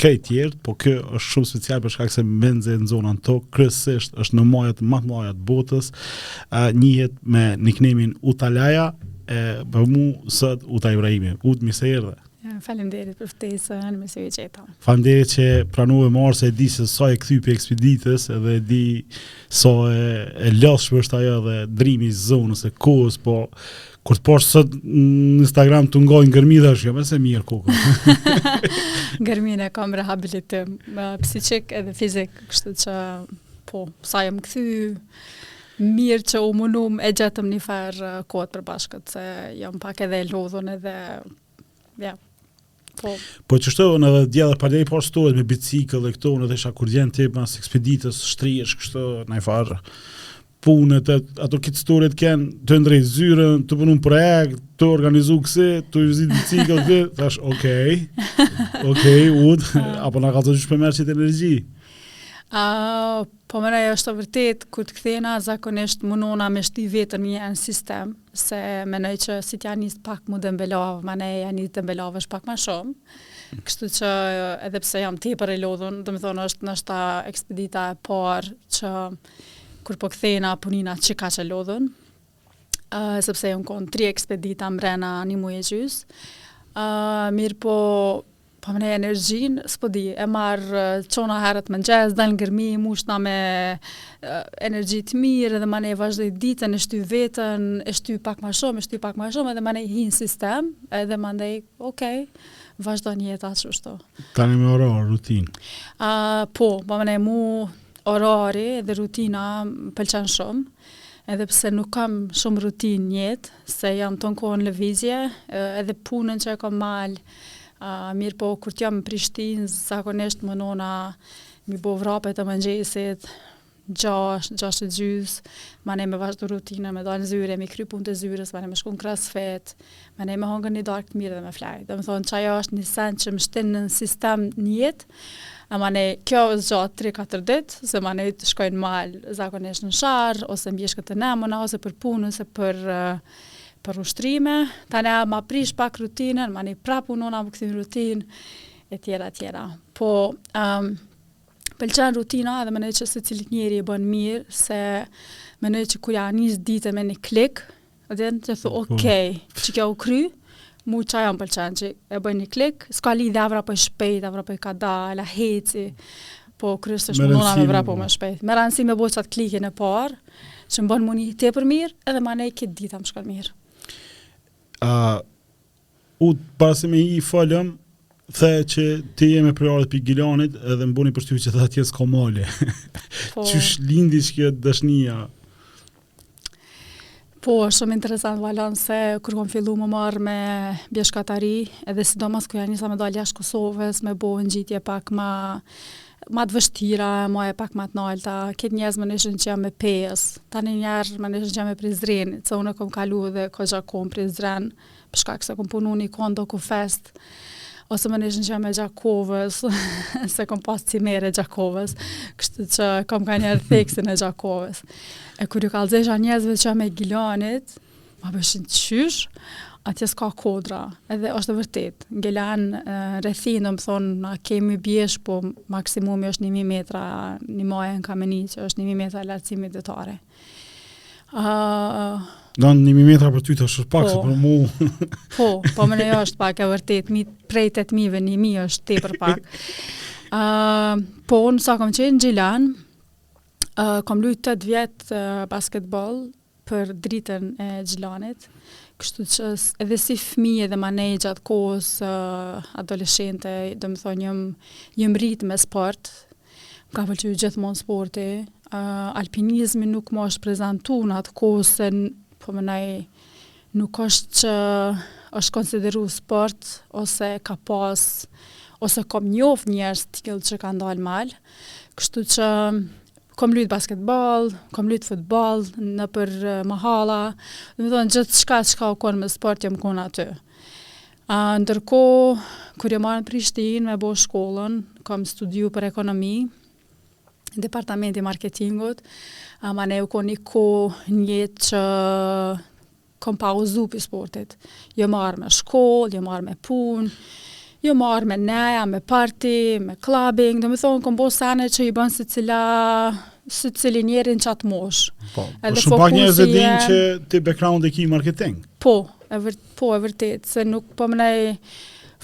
Krejt tjerët, po kjo është shumë special për shkak se mezi e zon n'tokë, kryesisht është në majat më të mëdha të botës, uh, njihet me niknemin Utalaja, e për mu sot Uta Ibrahimi. Uta mirë se erdhe. Faleminderit për ftesën, mirë se ju gjeta. Faleminderit që pranove me ardhë se e di se sa je kthy prej ekspeditës dhe e di sa e, e lodhshme është ajo dhe ndrrimi i zonës së kohës, po Kur të pashë sot në Instagram tu nga n'Gërmi dhe është, jo përse mirë kuku. Gërminë e kam rehabilitim, psikik edhe fizik, kështu që po, sa jam kthy, mirë që u munum e gjetëm një farë uh, kohe t'përbashkët, se jam pak edhe e lodhun edhe, ja, Po. Po qashtu edhe dhe djela pa lejë parë storiet me biciklet dhe këto, mendojsha kur vjen ti mas ekspeditës, shtrihesh, kështu, nifarë punët, ato kitë storiet kënë, tu ndreq zyrën, tu punu në projekt, tu organizu kësi, tu i vozit biciklet dhe kësi, thash, okej, okay, okej, okay, Uta, po. apo nga, qysh po e merr qitë energji. Uh, po mirë, është e vërtet, kur të kthena, zakonisht munona me shti veten në sistem, se menoj që si t'ja nisë pak mu dembelavë, manej ja nisë dembelavesh pak ma shumë, kështu që edhe pse jam tepër e lodhun, domethonë është noshta ekspedita e parë që kur po kthena po nina qikaq e lodhun, uh, sepse jam konë tri ekspedita mrena një muj e gjysë, uh, mirëpo Po mne energjin, s'po di, e marr, çona herët n'mëngjes, dal n'Gërmi, mushna me energji të mirë dhe manej vazhdoj ditën, e shtyj veten, e shtyj pak ma shumë, e shtyj pak ma shumë edhe manej hi në sistem, edhe mandej, okej, vazhdon jeta qështu. Tani me orar, rutin? Uh, po, po mne mu orari dhe rutina më pëlqen shumë, edhe pse nuk kam shumë rutin n'jetë, se jam ton kohën n'lëvizje, edhe punën që e kam n'mal, Mirëpo kur t'jam në Prishtinë, zakonisht munona mi bo vrape të mëngjesit, gjashtë, gjashtë e gjys, manej me vazhdu rutinën, me dalë në zyre, mi kry punë të zyrës, manej me shku në crossfit, manej me hongër një darkë të mirë dhe me flejtë. Domethonë, qajo është një sen që më shtinë në sistem n'jetë, e manej kjo është gjatë 3-4 ditë, se manej të shkoj n'mal zakonisht në Sharr, ose në Bjeshkët e Nemuna, ose për punë, ose për, Për ushtrime, tani ma prish pak rutinën, manej prap munona mu kthy n'rutinë, e tjera, e tjera. Po, m'pëlqen rutina edhe menoj që secilit njeri i bon mirë, se menoj që kur ja nis ditës me një klik, dhe ti thu, okej, okay, qekjo u kry, mu qajo m'pëlqen, që e boj një klik, s'ka lidhje, a vrapoj shpejt, a vrapoj kadal, a heci, Po, kryesisht është mundohna me vrapu më shpejt. Me rëndësi me bo qat klikin e parë, që më bon m'u ni tepër mirë, edhe manej krejt dita më shkon mirë. A, Uta, para se me ia fillu më the që ti je me prejardhje prej Gjilanit, edhe më bëni përshtypje që atje s'ka male. Po. Qysh lindi qekjo dashnia? Po, është shumë interesant Valon se kur kam fillu m'u marrë me bjeshkatari, edhe sidomos kur ia nisa me dalë jashtë Kosovës, me bo ngjitje pak ma, ma të vështira, maje pak ma të nalta, krejt njerëzit menojshin që jam e Pejës, tani njëherë menojshin që jam e Prizrenit, se unë e kom kalu edhe kogja kohë në Prizren, Për shkak se kom punu një kohë në DokuFest, ose menojshin që jam e Gjakovës, se kom pas cimere e Gjakovës, kështu që kom kanjëherë theksin e Gjakovës. E kur ju kallëzojsha njerëzve që jam e Gjilanit, ma bojshin qysh, atje s'ka kodra, edhe është vërtet. Në Gjilan, rrethinë, domethonë, na kemi bjeshkë, po maksimumi është 1.000 metra, një majë në Kamenicë, që është 1.000 metra lartësi mbidetare. Ëh, Domethonë një mijë metra për ty tash është pak po, se për mu. po, po menoj është pak e vërtet, mi prej 8000-ve 1000 është tepër pak. Ë, uh, po unë sa kam qenë n'Gjilan, ë uh, kam luajt 8 vjet uh, basketbol për Dritën e Gjilanit. Kështu që edhe si fëmijë edhe manej gjatë kohës uh, adoleshente, domethonë jam jam rrit me sport, Më ka pëlqy gjithmonë sporti, alpinizmi nuk më është prezantu në atë kohë se po menoj nuk është që është konsideru sport ose ka pas ose kom njoft njerëz të tillë që kanë dalë n'mal. Kështu që kom lujt basketboll, kom lujt futboll nëpër mahalla, domethonë gjithçka çka u kon me sport jam kon aty. Ndërkohë, kur jam ardhë në Prishtinë me bo shkollën, kam studiu për ekonomi, departamenti i marketingut, manej u kon një kohë e gjatë që kom pauzu prej sportit. Jom marrë me shkollë, jom marrë me punë, jom marrë me neja, me party, me clubbing, domethonë kom bo sene që i bën secila, secili njeri n'qat moshë. Po, po shumë pak njerëz e din që ti background e ki marketing. Po, e vërtet Po e vërtetë, se nuk po menoj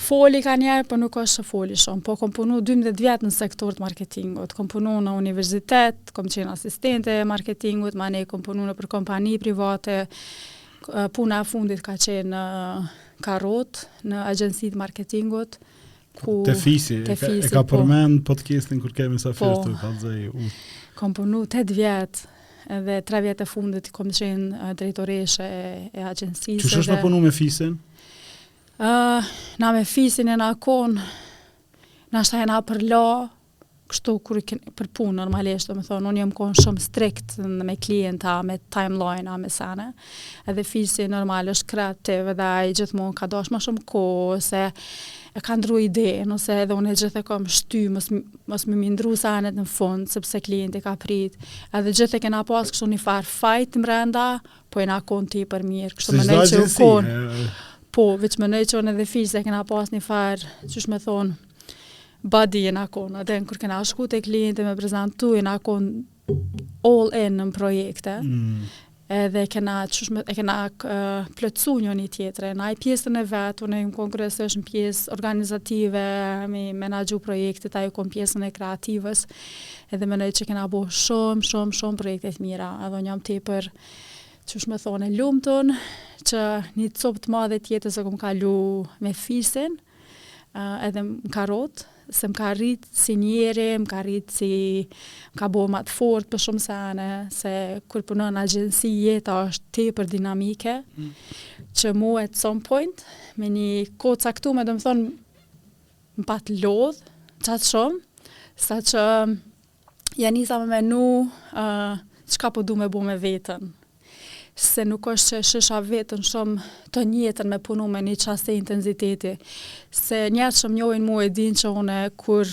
foli kanjëherë, po nuk është që foli shumë, po kom punu 12 vjet në sektor të marketingut, kom punu në universitet, kom qenë asistente e marketingut, manej kom punu nëpër kompani private, puna e fundit ka qenë në Karrotë, në agjenci të marketingut, ku te Fisi, te Fisi e ka, ka, po, përmend podcastin kur kemi sa po, të kallzoj, kam punu 8 vjet edhe 3 vjet e fundit kam qen drejtoreshe e, e agjencisë qysh është me punu me Fisin ë uh, na me Fisin jena kon, jena sha, jena përla kështu kur për punë normalisht, domethonë unë jam kon shumë strikt me klienta, me timeline a me sene. Edhe Fisi normal është kreativ dhe ai gjithmonë ka dashur më shumë kohë ose e ka ndru ide, nejse edhe unë gjithë e kam shty, mos, mos me m'i ndrru senet në fund, sepse klienti ka prit, edhe gjithë e kena pas kështu një farë fajt mrenda, po jena kon tepër mirë, kështu menoj që u kon, po, veç menoj që unë edhe Fisi e kena pas një farë, qysh me thonë, Body jena kon, edhe kur kena shku te klienti me prezantu, jena kon all in në projekte. Mm. Edhe kena qysh me e kena uh, plotsu njëni tjetrin. Ai pjesën e vet, unë jam kon krejt në pjesë organizative, me menaxhu projektet, ai u kon pjesën e kreativës. Edhe mendoj që kena bo shumë, shumë, shumë projekte të mira. Edhe unë jam tepër qysh me thonë e lumtun që një copë të madhe t'jetës e kom kalu me Fisin. edhe më ka rrot, se më ka rrit si njeri, më ka rrit si më ka bo më të fort për shumë sene, se kur punon në agjensi jeta është tepër dinamike, mm. që mu at some point, me një kohë t'caktume domethonë, më pat lodh, qatë shumë, sa që ia nisa me menu uh, çka po du me bo me veten. Se nuk është që e shihsha veten shumë tonë jetën me punu me një qasi intenziteti. Se njerët që më njojnë mu e din që une kur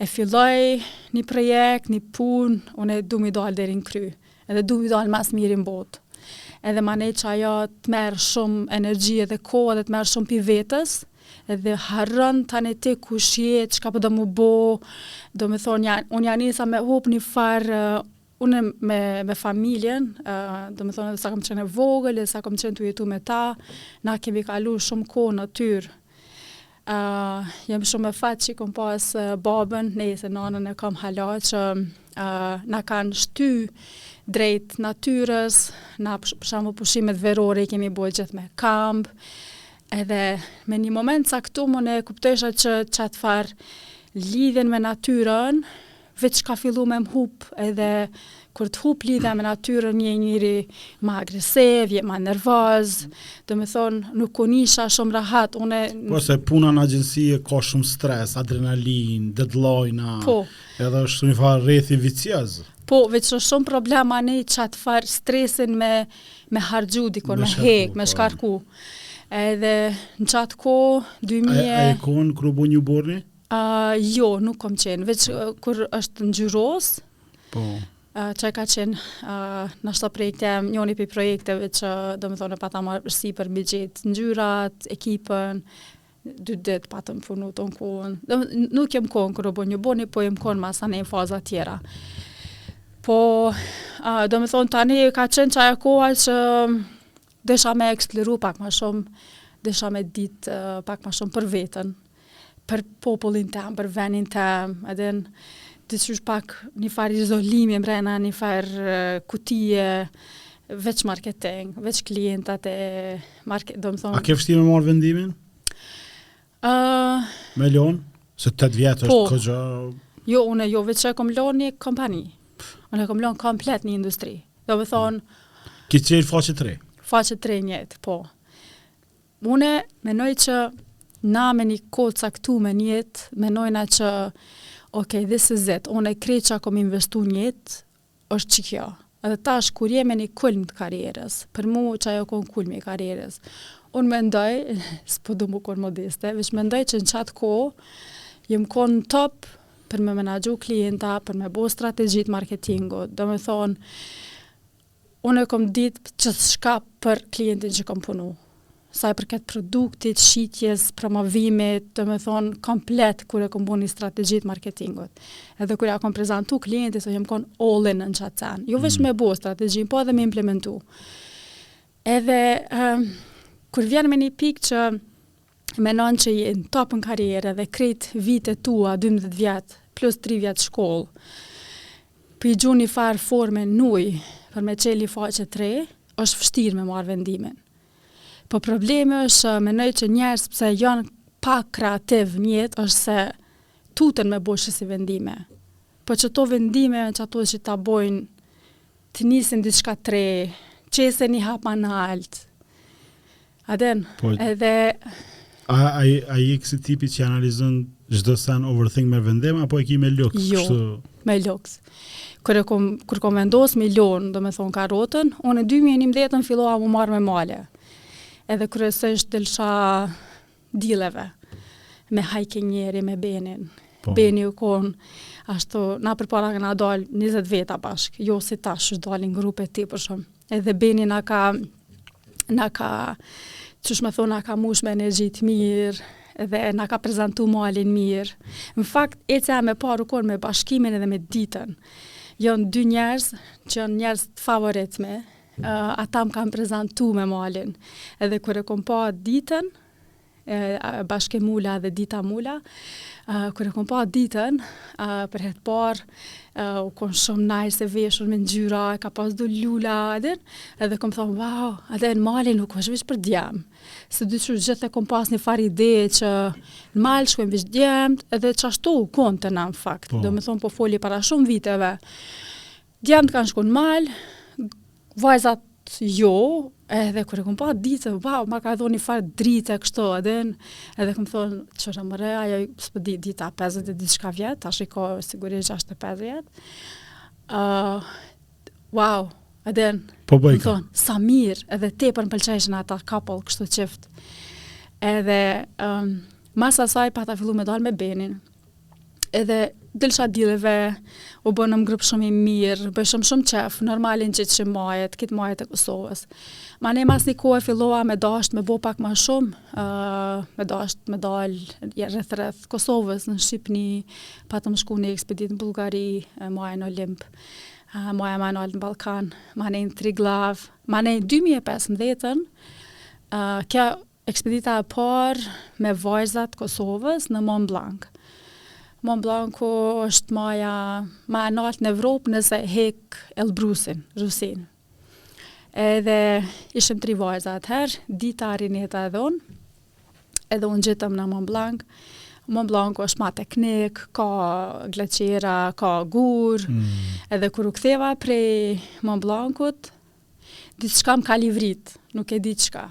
e filloj një projekt, një pun, une du m'i dalë deri n'kry. Edhe du m'i dalë ma s'miri n'botë. Edhe manej qajo t'merr shumë energji edhe kohë edhe t'merr shumë pi vetes, edhe harron tani ti kush je, çka po do mu bo, domethon ja unë ia nisa me hup nifar une me me familjen, domethon edhe sa kom qen e vogël edhe sa kom qen tu jetu me ta, na kemi kalu shumë kohë n'natyrë, Uh, jam shumë me fat që i kom pas uh, babën, nejse nanën e kam hala që uh, na kanë shty drejt natyrës, na për shembull pushimet verore i kemi bo gjithë me kamp, edhe me një moment t'caktum unë e kuptojsha që qatë farë lidhje me natyrën, Veç ka fillu me më hup edhe kur të hup lidhja me natyrën je njeri ma agresiv, je ma nervoz, domethonë nuk u nisha shumë rahat, une... Po se puna në agjensi e ka shumë stres, adrenalin, deadline, po, edhe është një farë rrethi vicioz. Po, veç është shumë problem me e qatë farë stresin me, me harxhu dikun, me, me hek, me po. shkarku. Edhe në qatë kohë, 2000... A, a e kohën kërë bu një borni? Uh, jo, nuk kom qenë, veç uh, kur është ngjyros, po. uh, që ka qenë uh, n'ashto projekte, njoni prej projekteve që domethonë e pata marrë përsipër me i gjetë ngjyrat, ekipën, dy dit patëm punu tanë kohën. Dhe, nuk jem kon kur u bo një boni, po jem kon mas në faza tjera. Po, uh, domethonë tani ka qenë qajo koha që Desha me eksploru pak ma shumë, desha me ditë pak ma shumë për veten, për popullin tem, për venin tem, e din, diqysh pak nifar izolimi mrena nifar kutie, veç marketing, veç klientat e marke-, domethënë. A ke fshtirë me marrë vendimin? Ë Me lon se 8 vjet është po, kogja. Jo, unë jo veç e kom lon një kompani. Unë kom lon komplet një industri. Domethon Ke çel faqe t're. Faqe t're njet, po. Unë mendoj që na me një kohë t'caktume n'jetë, menojna që ok, this is it. Unë krejt çka kom investu n'jetë, është qikjo. Edhe tash kur je me ni kulm t'karrierës, për mu qajo u kon kulmi i karrierës, unë mendoj, s'po du mu kon modeste, veç mendoj që n'qat kohë jom kon n'top për me menaxhu klienta, për me bo strategji t'marketingu, domethon unë e kom dit qështu çka për klientin që kom punu. Sa i përket produktit, shitjes, promovimit, domethënë komplet kur e kom bo ni strategji të marketingut. Edhe kur ja kom prezantu klientit se jom kon all in në qatë sen. Jo veç me bo strategjin, po edhe me implementu. Edhe kur vjen me ni pikë që menon që je në top në karrierë dhe krejt vitet e tua, dymbëdhjetë vjet, plus tri vjet shkollë, po i gju nifar forme n'ujë për me çel ni faqe t're, është vështirë me marrë vendimin. Po problemi është që menoj që njerëzit pse janë pak kreativ n'jetë është se tuten me bo qësi vendimesh. Po qëto vendime jan qato që ta bojnë të nisësh diçka t're, që je një hap ma naltë. A din, po, edhe A a je kësi tipi që analizon çdo sen overthink ni vendim apo e ki me luks jo, kështu? me luks. Kur e kom kur kom vendos me lon, domethon karotën, unë 2019 fillova m'u marr me male. Edhe kryesisht delsha t'dielave me hiking njeri me Benin. Po. Beni u kon ashtu na përpara kena dal 20 veta bashk, jo si tash që dalin grupe tepër shumë. Edhe Beni na ka na ka qysh me thon na ka mush me energji të mirë dhe na ka prezantu malin mirë. Në fakt, ecja jeme e parë u kon me Bashkimin edhe me Ditën. Jonë dy njerëz që janë njerëz të favorit tem, uh, ata më kanë prezantu me malin. Edhe kur e kom pa Ditën, Bashke Mula dhe Dita Mula. Kur e kom pa Ditën, për herë të parë, u kon shumë nice e veshur me ngjyra, e ka pas do lula a din, edhe kom thonë, wow, edhe mali nuk është veç për djem. Se dysh gjithë e kom pas një farë ideje që në mal shkojnë veç djemtë, edhe qashtu u konke në fakt. Po. Domethënë po foli para shumë viteve. Djemtë kanë shku në mal, vajzat jo, edhe kur e kom pa Ditën, wow, ma ka dhonë njëfarë drite e kështu edhe, edhe kom thon çfarë më re, ajo s'po di Dita 50 e diçka vjet, tash i ka sigurisht 65 vjet. Ë uh, wow, edhe po bojka. Kom thon, sa mirë, edhe tepër m'pëlqejshin ata couple kështu çift. Edhe um, mas asaj pata fillu me dalë me Benin, edhe delsha t'dielave, u bonëm grup shumë i mirë, bojshim shumë qef, normal i ngjitshim majet, krejt majet e Kosovës. Manej mas një kohë e fillova me dasht me bo pak ma shumë, uh, me dasht me dal rreth rreth Kosovës, në Shqipni, patëm shku n'ekspeditë në Bulgari, e maja në Olimp, uh, maja ma e naltë n'Ballkan, manej në Triglav, manej n'2015-ën, uh, kjo Ekspedita e parë me vajza të Kosovës në Mont Blanc. Mont Blancu është maja ma e naltë në Evropë nëse hek Elbrusin, Rusin. Edhe ishim tri vajza atëherë, Dita, Arineta edhe unë, edhe u ngjitëm në Mont Blanc. Mont Blancu është ma teknik, ka glacera, ka gurë, mm. edhe kur u ktheva prej Mont Blancut, diçka më ka livrit, nuk e di çka.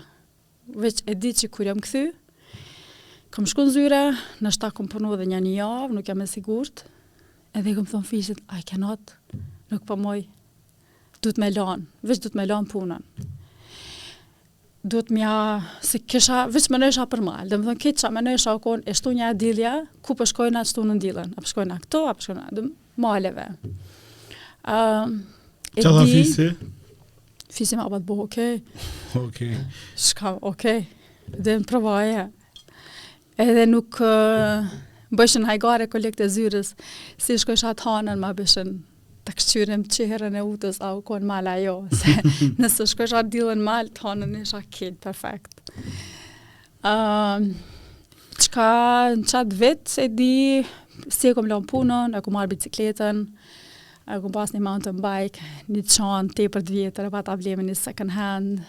Veq e di që kur jam kthy, kam shku në zyre, nashta kam punu edhe nja një javë, nuk jam e sigurt, edhe i kam thonë Fisit, I cannot, nuk po muj, duhet me lanë, veq duhet me lanë punën. Duhet me ja, se kisha, veq menojsha për male, domethonë, krejt çka menojsha u konë, e shtunja, e dilja, ku po shkojna, qëtu t'dielën, a po shkojna këto, a po shkojna, dhe maleve. Uh, e di, Fisi ma pat bo, okej. Okay. Okej. Okay. Shka, okej. Okay. De provoje. Edhe nuk, uh, m'bojshin hajgare kolegët e zyrës, si shkojsha t'hanën ma bojshin ta kqyrim qehren e Utës, a u konë n'mal a jo. Se nëse shkojsha t'dielën n'mal, të hanën isha krejt, perfekt. Çka në qatë vit e di, si e kom lënë punën, e kom marrë bicikletën, e kom pas një mountain bike, një qasi tepër të vjetër, e pata ble me një second hand,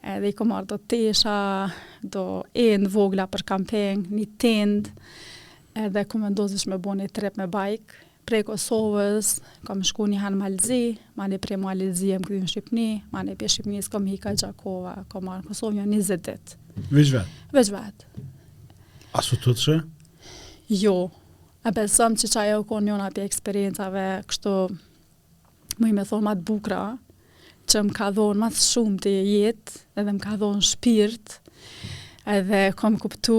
edhe i kom marrë do tesha, do sende t'vogla për kamping, një tendë, edhe kom vendosë me bo një trip me bike, Prej Kosovës kam shku një herë Mal të Zi, manej prej Malit Zi jam gdhi në Shqipni, manej prej Shqipnis kam hi ka Gjakova, kam ardhë në Kosovë një 20 dit. Veç vetë? Veç vetë. A s'u tutshe? Jo, e besoj që qajo u konë njona prej eksperiencave, kështu muj me thonë ma të bukra, që më ka dhonë ma së shumti jetë, edhe më ka dhonë shpirt, edhe kom kuptu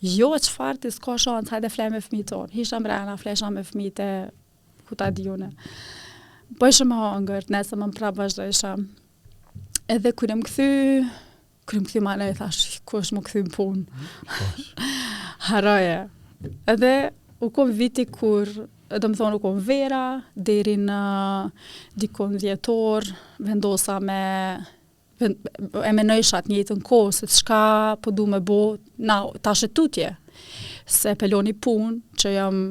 Jo çfarë ti s'ka shans, hajde fle me fëmijët tonë. Hisha mbrana, flesha me fëmijët e, ku ta di unë. Hajsha me hangër, nesër ma prapë vazhdojsha. Edhe kur jam kthy, kur jam kthy male i thash, kush me u kthy në punë? Harroje. Edhe u kon viti kur domethonë u kon vera, deri në dikun dhjetor, vendosa me e menojsha në të njëjtën kohë se çka po du me bo a, tash e tutje se pe lo ni punë që jam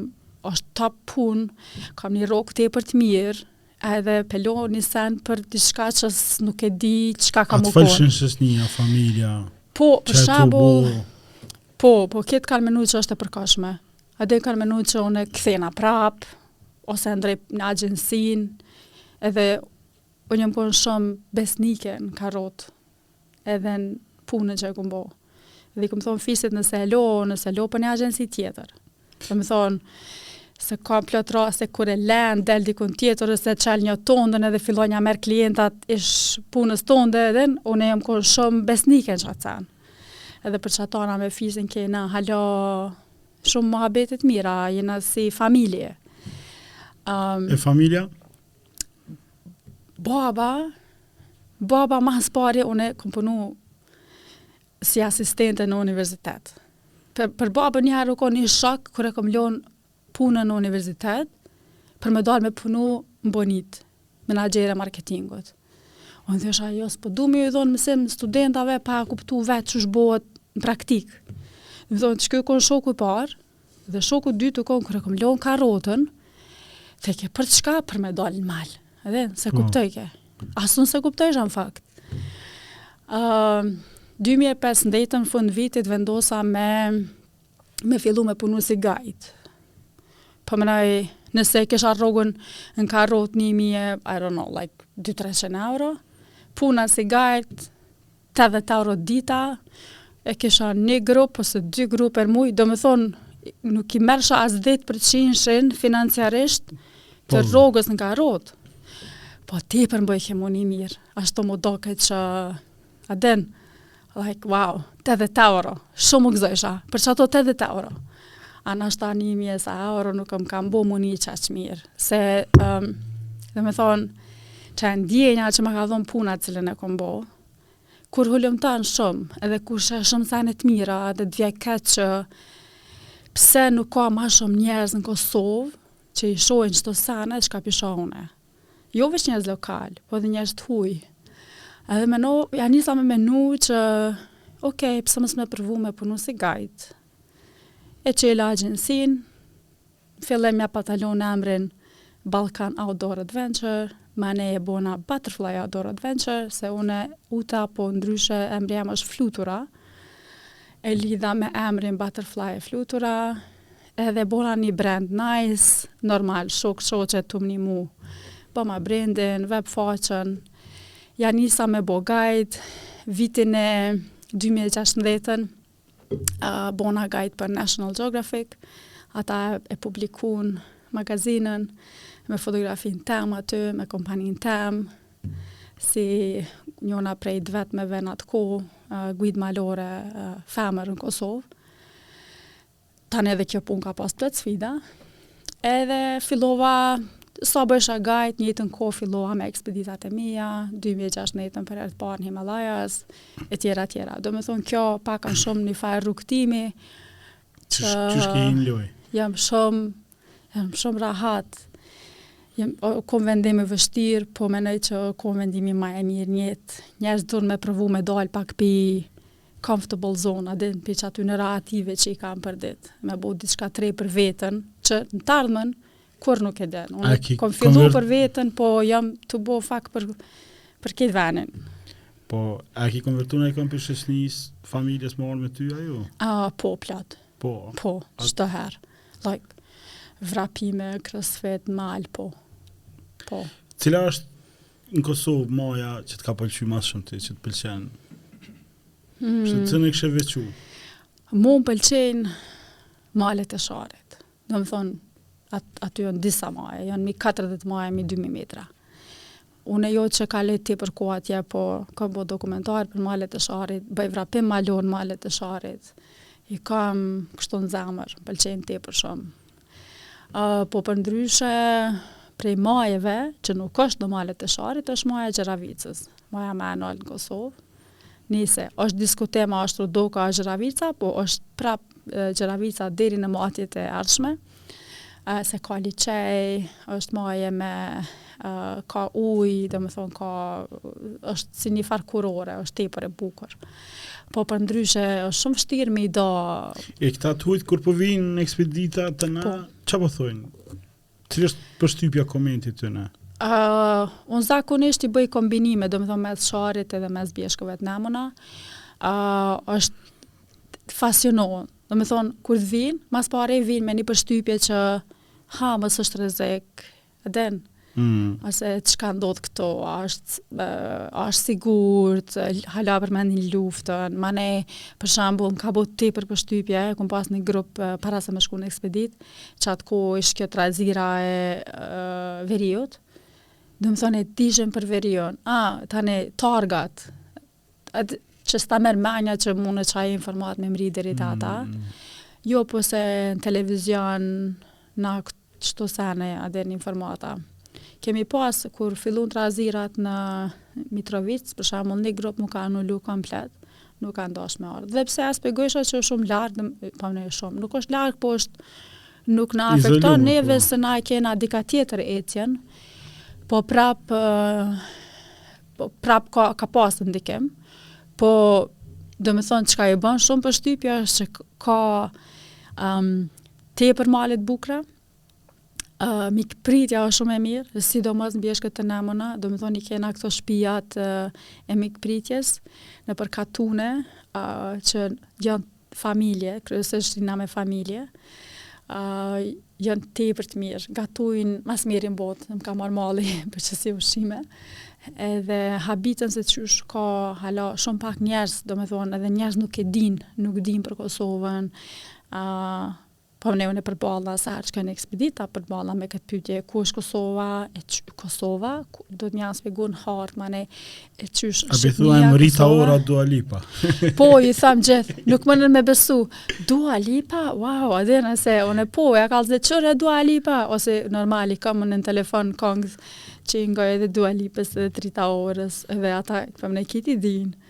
është top punë kam një rrogë tepër të mirë edhe pe lo për ni sen për diçka që nuk e di çka ka me konë a të folshin se familja po për shembull po po krejt kanë menu që është e përkohshme edhe kanë menu që unë e kthehna prap ose ndrroj agjensinë edhe Unë jam kon shumë besnike në Karrota edhe në punën që e kom bo. Dhe i kom thonë Fisit nëse e lo, s'e lo për një agjensi tjetër. Domethonë, se ka plot raste kur e lën del dikun tjetër ose çel një tonden edhe fillon ja merr klientat ish punës tonde edhe unë jam kon shumë besnike në çat sen. Edhe për çatana me Fisin kena hala shumë muhabete të mira, jena si familje. Um, e familja? Baba, baba ma së pari, unë e kom punu si asistente në universitet. Për, për babën një herë u konë një shok, kur e kom lonë punën në universitet, për me dalë me punu në Bonita, menaxhere e marketingut. Unë thojsha jo, s'po du me ju dhonë mësim studentave, pa kuptu vetë qysh bohet në praktikë. Domethonë, qeky u konë shoku i parë, Dhe shoku i dytë u kon kur e kom lon Karrotën, edhe ke për çka për me dalë në mal. Edhe s'e po. kuptojke. As unë s'e kuptojsha në fakt. Uh, 2015 në fund të vitit vendosa me me fillu me punu si gajt. Po menoj, nëse e kisha rrogën në Karrota një mije, I don't know, like 2-300 euro, puna si gajt, Tetëdhetë euro dita e kisha ni grup ose dy grup për muj, do me thonë nuk i merrsha as dhjetë përqindshin financiarisht të po. rrogës n'Karrota. Po tepër m'bojke me u ni mirë, ashtu m'u doke që I don't know, like, wow, tetëdhetë euro, shumë u gëzojsha, për qato tetëdhetë euro. Asnjë njëmijë euro nuk më ka bo mu një qaq mirë. Se, um, domethonë, qajo ndjenja që më ka dhonë puna cilën e kom bo, kur udhëton shumë, edhe kur sheh shumë sene të mira, edhe të vjen keq që pse nuk ka ma shumë njerëz në Kosovë, që i shojnë qëto sene, çka p'i shoh une. Jo veç njerëz lokal, po edhe njerëz të huj. Edhe manej, ja nisa me menu që, okej, okay, pse mos me provu me punu si guide, E çela agjencinë, në fillim ja pata lënë emrin Balkan Outdoor Adventure, manej e bona Butterfly Outdoor Adventure, se une uta po ndryshe emri jem është Flutura, e lidha me emrin Butterfly e Flutura, edhe bona një brand nice, normal, shokë, shoqet më nimun. Bona brandin, web faqen, ja nisa me bo guide, vitin e 2016-ën, uh, bona guide për National Geographic, ata e publikun magazinën me fotografinë tem aty, me kompaninë tem, si njona prej të vetmeve në atë kohë, uh, guide malore uh, femër në Kosovë. Tani edhe kjo punë ka pas plot sfida. Edhe fillova sa bësha guide, njëjtën kohë fillova me ekspeditat e mija, 2016 për herë t'parë në Himalajas, e tjera, tjera. Domethonë, kjo pak a shumë një farë rrugëtimi, që shki i në loj? Jam shumë, jam shumë rahat, jam, o kon vendimi vështirë, po menoj që o kon vendimi ma e mirë n'jetë, njerëz duhet me provu me dalë pak pi comfortable zone a din prej atyne rahative që i kam për ditë, me bo diçka tjetër për veten, që në të ardhmen kurrë nuk e din. Unë ki, kom fillu konver... për veten, po jam tu bo fak për për këtë venin. Po, a ki konvertuar ndokon prej shoqnisë familjes me marrë me ty, a jo? A po plot. Po. Po, çdo herë. Like vrapime, crossfit, mal, po. Po. Cila është Në Kosovë, maja që të ka pëlqy ma së shumti ti, që të pëlqen. Hmm. Që do ta kishe veçu? Mu më pëlqejnë malet e Sharrit. Domethonë, at, aty janë disa maja, janë mi 40 maja, mi 2000 metra. Unë edhe jo që kaloj tepër kohë atje, po kam bo dokumentar për malet e Sharrit, bëj vrapim malor n'malet e Sharrit. I kam kështu në zemër, m'pëlqejnë tepër shumë. Po përndryshe prej majeve që nuk është në malet e Sharrit, është maja e Gjeravicës. Maja ma e naltë në Kosovë. Nejse, është diskutim a është Rudoka a Gjeravica, po është prap Gjeravica deri në matjet e ardhshme. Se ka liqej, është maje me ka ujë, domethonë, ka, është si një farë kurore, është tepër e bukur. Po përndryshe, është shumë shtirë me i da... E këta të hujtë, kur po vinë në ekspedita te na, po. çka po thujnë? Cila është përshtypja, komentet e tyne? Uh, unë zakonisht i bëj kombinime, domethonë, mes Sharrit edhe mes Bjeshkëve të Nemuna. Uh, është fascinohen. Domethonë, kur vinë, ma s'pari vinë me një përshtypje që ha, mos është rrezik, den, mm. ose çka ndodh këtu, a është a është sigurt, hala përmendin luftën, manej për shembull më ka bo tepër përshtypje, kom pas një grup para se me shku në ekspeditë, qat kohë ish kjo trazira e uh, veriut. Domethonë e dishin për veriun. Ah, tani targat Atë që s'ta merr menja që mundet qajo informatë me mrri deri te ata. Mm. Jo, po se në televizion, në qëto sene, edhe në informata. Kemi pas, kur fillun trazirat në Mitrovicë, për shembull, një grup na ka anulu komplet, nuk ka dash me ardhë. Edhe pse u shpjegojsha që shumë larg, po në shumë, nuk është larg, po është nuk na afekton neve po. se na e kena dika tjetër ecjen, po prapë Po prap ka ka pas ndikim. Po domethonë çka i bën shumë përshtypje është që ka um, tepër male të bukura. Uh, mikpritja është shumë e mirë, sidomos në Bjeshkët e Nemuna, domethonë i kena këto shpijat uh, e mikpritjes, nëpër katune, uh, që janë familje, kryesisht jina me familje, uh, janë tepër të mirë, gatujnë ma s'miri në botë, më ka marrë malli për qesi ushqime, edhe habiten se qysh ka hala shumë pak njerëz, domethonë edhe njerëz nuk e din, nuk din për Kosovën, uh, Po edhe unë përballna sa herë që kam ekspedita përballna me këtë pyetje, ku është Kosova, e qysh, Kosova, ku, duhet me ja shpjegu në hartë manej, e qysh është Shqipnia, Kosova. A thuajmë Rita Ora Dua Lipa. po, i tham gjithë, nuk munen me besu. Dua Lipa, wow, a dhe nëse, une po, ja ka dhe qërë e Dua Lipa, ose normal i kam në telefon kongët që i ngoj edhe Dua Lipës edhe Rita Orës, edhe ata, këpëm në kiti dinë.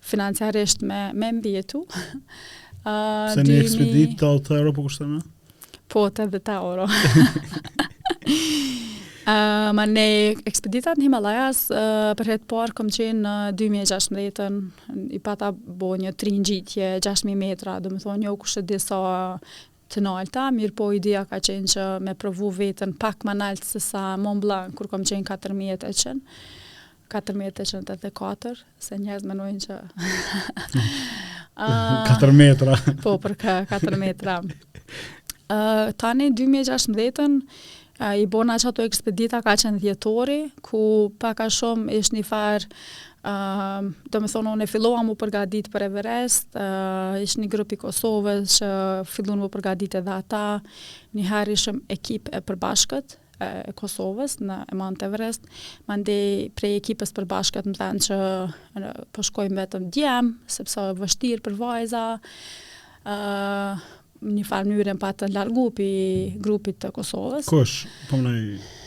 Financiarisht me, me mbijetu. Se një ekspeditë dhetë euro po kushton? Po, dhetë euro. Uh, manej ekspeditat në Himalajas, uh, për herë të parë kom qenë në 2016-ën, i pata bo një tri ngjitje, 6.000 metra, domethonë jo kushedi sa të nalta, mirëpo ideja ka qenë që me provu veten pak ma nalt se sa Mont Blanc kur kom qenë katër mijë e tetëqind, katër mijë e tetëqind edhe katër, se njerëzit menojnë që katër metra. Po, për katër metra. Ë tani 2016-ën I bona qato ekspedita ka qenë dhjetori, ku pak a shumë ish një farë, uh, domethonë, unë e fillova mu përgadit për Everest, uh, ish një grup i Kosovës që fillun mu përgadit edhe ata, një herë ishëm ekip e përbashkët, e Kosovës në Mount Everest. Mandej prej ekipës përbashkët më thanë që po shkojmë vetëm djem, sepse është vështirë për vajza. Ëh, një farë mënyre më patë largu pi grupit të Kosovës. Kush? Po më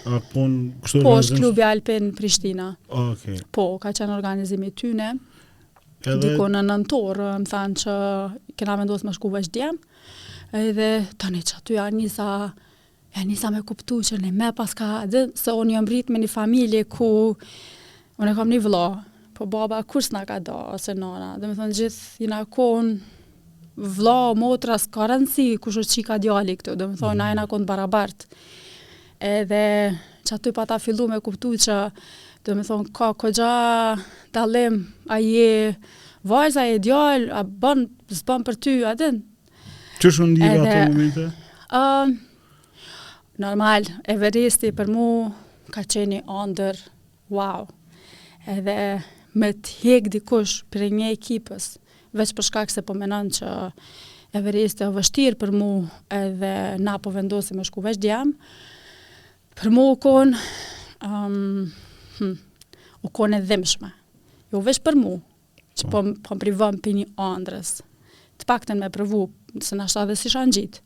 a pun kështu Po, është klubi Alpin Prishtina. Okej. Okay. Po, ka qenë organizimi i tyne. Edhe... Diku në nëntor, më thanë që kena vendosë me shku veç djem. Edhe tani qaty e nisa E nisa me kuptu që dallime paska, se unë jam rritë me një familje ku unë e kam një vla, po baba kurrë s'na ka da, ose nana, domethënë gjithë jena konë vla, motra, s'ka rëndësi, kush, çika, djali këtu, domethënë, na jena konë barabartë. Edhe qaty pata fillu me kuptu që, domethënë, ka kogja dallim, a je vajza, a je djali, a bën, s'bën për ty, a din, Qysh u ndive edhe... ato momente? Uh, normal, Everesti për mu ka qen andërr, wow. Edhe me të hek dikush prej një ekipës, veç për shkak se po menon që Everesti o vështirë për mu edhe na po vendosim me shku veç djem, për mu u konë um, hm, u konë e dhimshme. Jo veç për mu, që po, po më privon prej një andrrës, të paktën me provu, se ndoshta edhe s'isha ngjitë.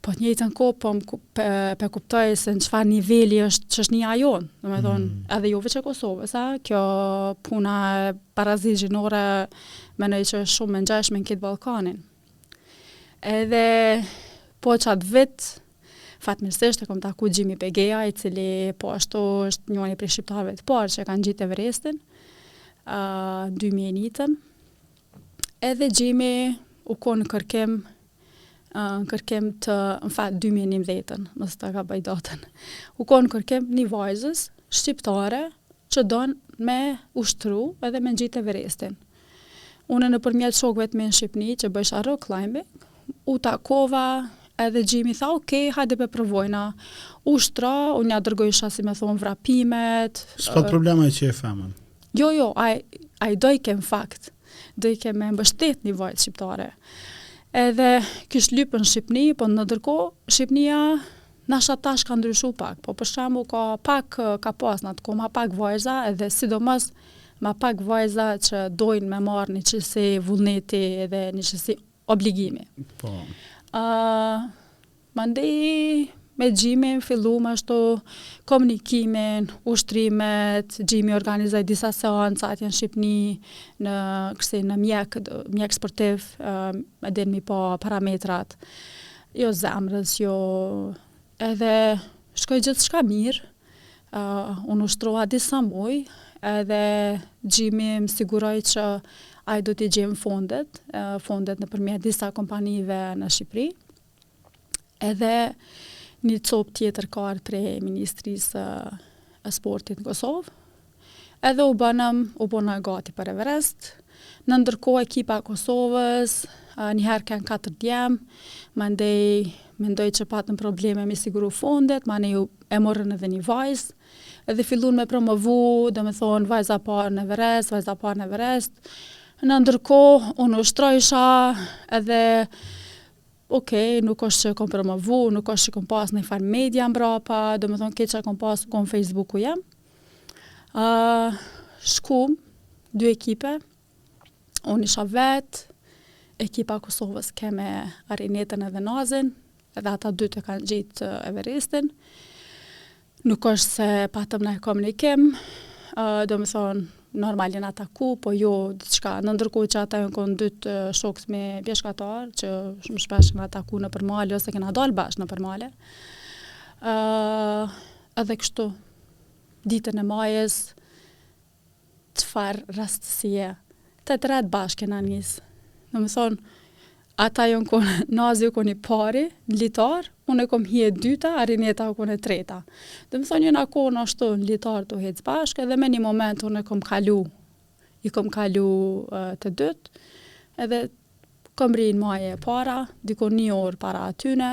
Po të njëjtën kohë, po më pe, pe kuptoj se në çfarë niveli është shoqnia jonë, domethonë, mm. edhe jo veç e Kosovës, a kjo puna e barazisë gjinore, menoj që është shumë e ngjashme në krejt Ballkanin. Edhe, po qatë vitë, Fatmirësisht e kam taku Xhimi Begeja, i cili po ashtu është njëri prej shqiptarëve të parë që kanë ngjitë Everestin, uh, 2001-ën. Edhe Xhimi u kon në kërkim në kërkim të, në fakt 2011-ën, mos ta gaboj datën. U kon në kërkim një vajzës shqiptare që don me ushtru edhe me ngjitë Everestin. Unë nëpërmjet shokëve të mi në Shqipni që bëjsha rock climbing, u takova edhe Xhimi tha, ok, hajde pe provojna. Ushtro, unë ja dërgojsha, si me thonë, vrapimet. S'ka problem ai që je femën. Jo, jo, ai, ai dojke në fakt. Dojke me mbështet një vajzë shqiptare. Edhe kish lypë në Shqipni, po ndërkohë, Shqipnia Nashta tash ka ndryshu pak, po për shembull ka pak ka pas në atë kohë ma pak vajza edhe sidomos ma pak vajza që dojnë me marrë një qësi vullneti edhe një qësi obligimi. Po. Ë mandej me Xhimin fillum ashtu komunikimin, ushtrimet, Xhimi organizoi disa seanca atje në Shqipni, në kësi në mjek, mjek sportiv, ë edhe m'i pa parametrat. Jo zemrës jo edhe shkoi gjithçka mirë unë ushtrova disa muj edhe Xhimi më siguroi që ai do t'i gjen fondet, fondet nëpërmjet disa kompanive në Shqipëri. Edhe një copë tjetër ka ardhë prej Ministrisë së Sportit në Kosovë, Edhe u bonëm, u bona gati për Everest. Në ndërkohë ekipa e Kosovës, njëherë u kanë katër djem, mandej mendoj që patën probleme me siguru fondet, mandej e morën edhe një vajzë, edhe fillun me promovu, domethonë, vajza e parë në Everest, vajza e parë në Everest. Në ndërkohë, unë ushtrojsha edhe, ok, nuk është që kom promovu, nuk është që kom pas naj farë media mbrapa, domethonë, veç e kom pas, kom Facebooku jem. Uh, shkum, dy ekipe, unë isha vetë, ekipa e Kosovës kem Arinetën edhe Nazin, edhe ata dytë e kanë ngjitë Everestin. Nuk është se patëm naj komunikim, uh, domethonë, normal jena taku, po jo diçka. Në ndërkohë që ata jon konë dytë shokë të mi bjeshkatarë, që shumë shpesh jena taku nëpër male, ose kena dalë bashkë nëpër male. Uh, Edhe kështu, ditën e majës, çfarë rastësie, të tretë bashkë kena nis. Domethënë, ata jon kon, Nazi u kon i pari në litar, unë kom hi e dyta, Arineta u kon e treta. Domethënë, jena kon ashtu në litar tu ec bashkë edhe me një moment unë e kom kalu, i kom kalu të dytë, edhe kom mrri në maje e para, diku një orë para atyne,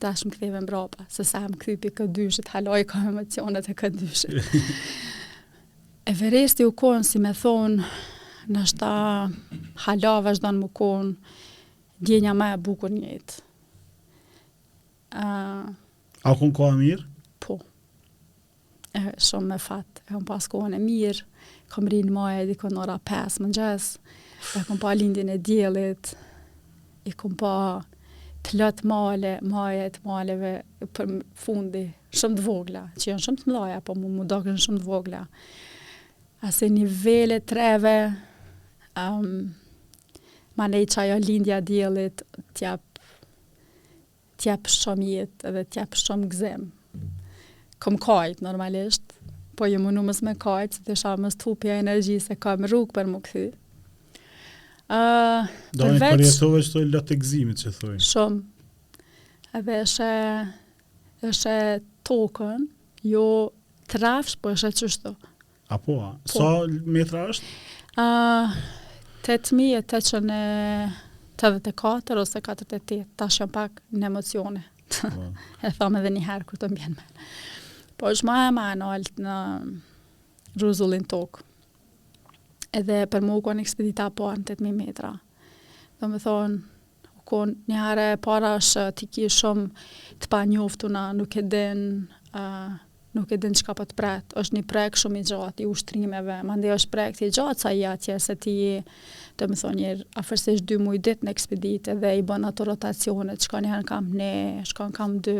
Tash më ktheve mbrapa, se sa më kthy pi K2-shit, hala i ka emocionet e K2-shit. Everesti u konë, si me thonë, nashta hala vazhdon me u konë, ndjenja ma e bukur n'jetë. Uh, A konë koha mirë? Po. E, shumë me fat. E kom pas kohën e mirë. Kom mrri në maje diku në ora 5 mëngjes. E kom pa lindjen e diellit. I kom pa plot male, maje të maleve përfundi, shumë të vogla, që janë shumë të mëdha, po mu më dokën shumë të vogla. A si nivelet e reve, um, manej qajo lindja e diellit, tja T'jep shumë jetë dhe t'jep shumë gëzim. Kom kajt normalisht, po jom munu mos me kajt, se thojsha mos t'hupja energji se kam rrug për m'u kthy. Uh, Domethënë i përjetove qato lotët e gëzimit që thu. Shumë. Edhe e sheh, e sheh tokën, jo t'rrafsh, po e sheh qështu. A po, a? Po. Sa metra është? A, 8884 ose 48, tash jam pak në emocione. Po. e thom edhe njëherë kur t'më bjen n'men. Po është maja ma e naltë në rruzullin tokë. Edhe për mu u konë ekspedita e parë në 8000 metra. Domethënë, u kon një herë e parë që ti ki shumë të panjoftuna, nuk e din, nuk e din çka po të pret. Është një projekt shumë i gjatë i ushtrimeve, mandej është projekt i gjatë sa je atje, se ti je, domethënë je afërsisht dy muj, ditë në ekspeditë edhe i bën ato rotacionet, shkon një herë në kamp një, shkon në kamp dy,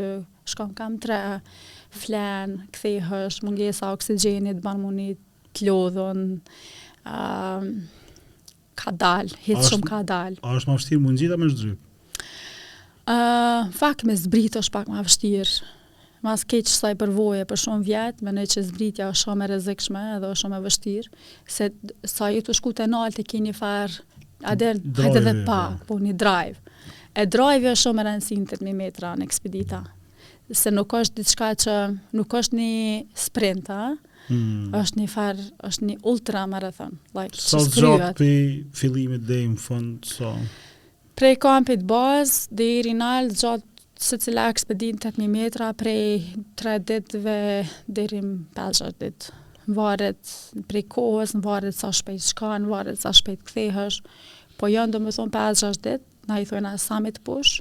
shkon në kamp tre, flen, kthehesh, mungesa e oksigjenit t'bën m'u ni t'lodhun. Kadal, hec shumë kadal. A është më vështirë m'u ngjit a me zhdryp? Uh, fakt me zbrit është pak më vështirë. Mas kaq shumë përvoje për shumë vjet, menoj që zbritja është shumë e rrezikshme dhe është shumë e vështirë, se sa je tu shku te nalt e ke njëfarë, a der, hajde dhe pa, po. po një drive. E drive është shumë e rëndësishme n'tetë mijë metra në ekspedita, se nuk është diçka që nuk është një sprint, a? Hmm. Është njëfar, është një ultra marathon. Like, so qysh prej, prej fillimit deri në fund, so... Prej kampit bazë, deri nalt, zgjat secila ekspeditë 8.000 metra prej 3 ditëve deri n' 5-6 ditë. Varet prej kohës, varet sa shpejt shkon, varet sa shpejt kthehesh, po janë domethonë 5-6 ditë, na i thojna summit push,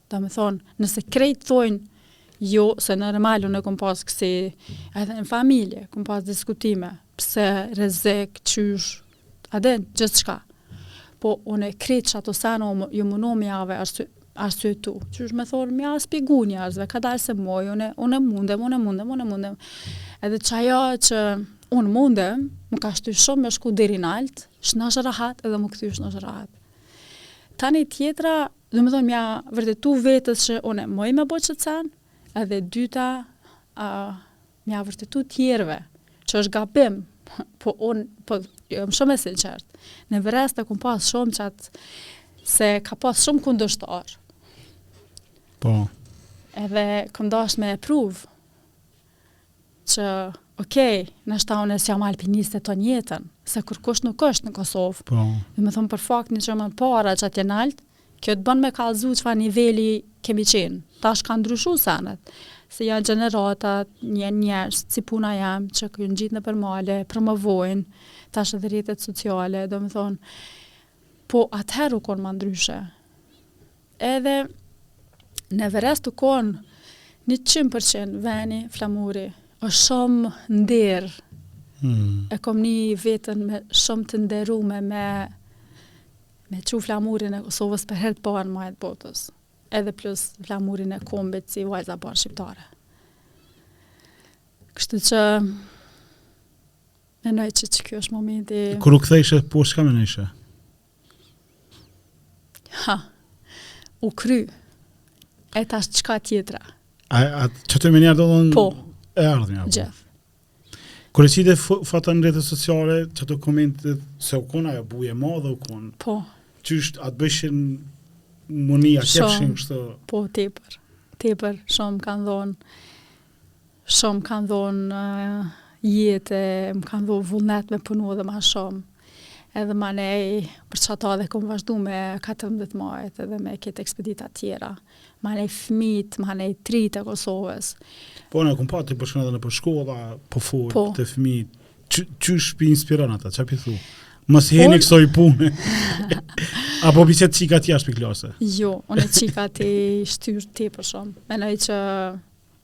Domethënë, nëse krejt thonë jo, se normal unë kom pas kësi, edhe në familje, kom pas diskutime, pse, rrezik, qysh, edhe gjithçka. Po, unë krejt qato sene, jom munu me jav, ashtu, ashtu e tu. Qysh me thonë, me ja shpjegu njerëzve, kadalë se muj, unë, unë mundem, unë mundem, unë mundem. Edhe qajo që unë mundem, më ka shty shumë me shku deri nalt, shnosh rahat edhe m'u kthy shnosh rahat. Tani tjetra, Domethënë me ja vërtetu vetes që unë muj me bo qët sen, edhe e dyta uh, me ja vërtetu tjerve që është gabim, po unë po, jam shumë e sinqert. Në Everest e kom pas shumë qat se ka pas shumë kundërshtarë. Po. Edhe kom dasht me e provu që ok, nashta unë s'jam alpiniste të njetën, se kurkush nuk është në Kosovë. Po. Domethonë për fakt që jom e para qatje nalt, kjo të bon me kallzu çfarë niveli kemi qenë. Tash kanë ndryshu senet, se janë gjeneratat, njerëz, si puna jem, që po ngjiten nëpër male, promovojnë, tash edhe rrjetet sociale, domethonë, po atëherë u kon ma ndryshe. Edhe në Everest u kon njëqind për qind veni, flamuri, osht shumë nder. Hmm. E kom ni veten me shumë të nderume me e çu flamurin e Kosovës për herë të parë në maje t'botës. Edhe plus flamurin e kombit si vajza e parë shqiptare. Kështu që... Menoj që kjo është momenti... Kur u kthejshe, po çka menojshe? Ha, u kry, e tash çka tjetra. A, a që të menja do dhe në... Po. E ardhmja. Po. Gjef. Kur e qite foton në rrjetet sociale, qato komentet, se u kon ajo bujë e madhe u kon. Po. Qysh, a të bojshin mu ni, kepshin kështë... Po, tepër, tepër, shumë kanë dhonë. Shumë më kanë dhon jetë e më kanë dhon vullnet me punu edhe ma shumë. Edhe manej, për qata edhe kom vazhdu me 14 majet edhe me këto ekspedita tjera. Manej fmitë, manej t'ritë e Kosovës. Po, e kom pa ti po shkon po edhe nëpër shkolla, po fol, po. te fmi, qysh pi inspiron ata, çka pi thu? Mos i hini kësaj pune. Apo pi qet çikat jashtë prej klase? Jo, unë çikat i shtyj tepër shumë. Menoj që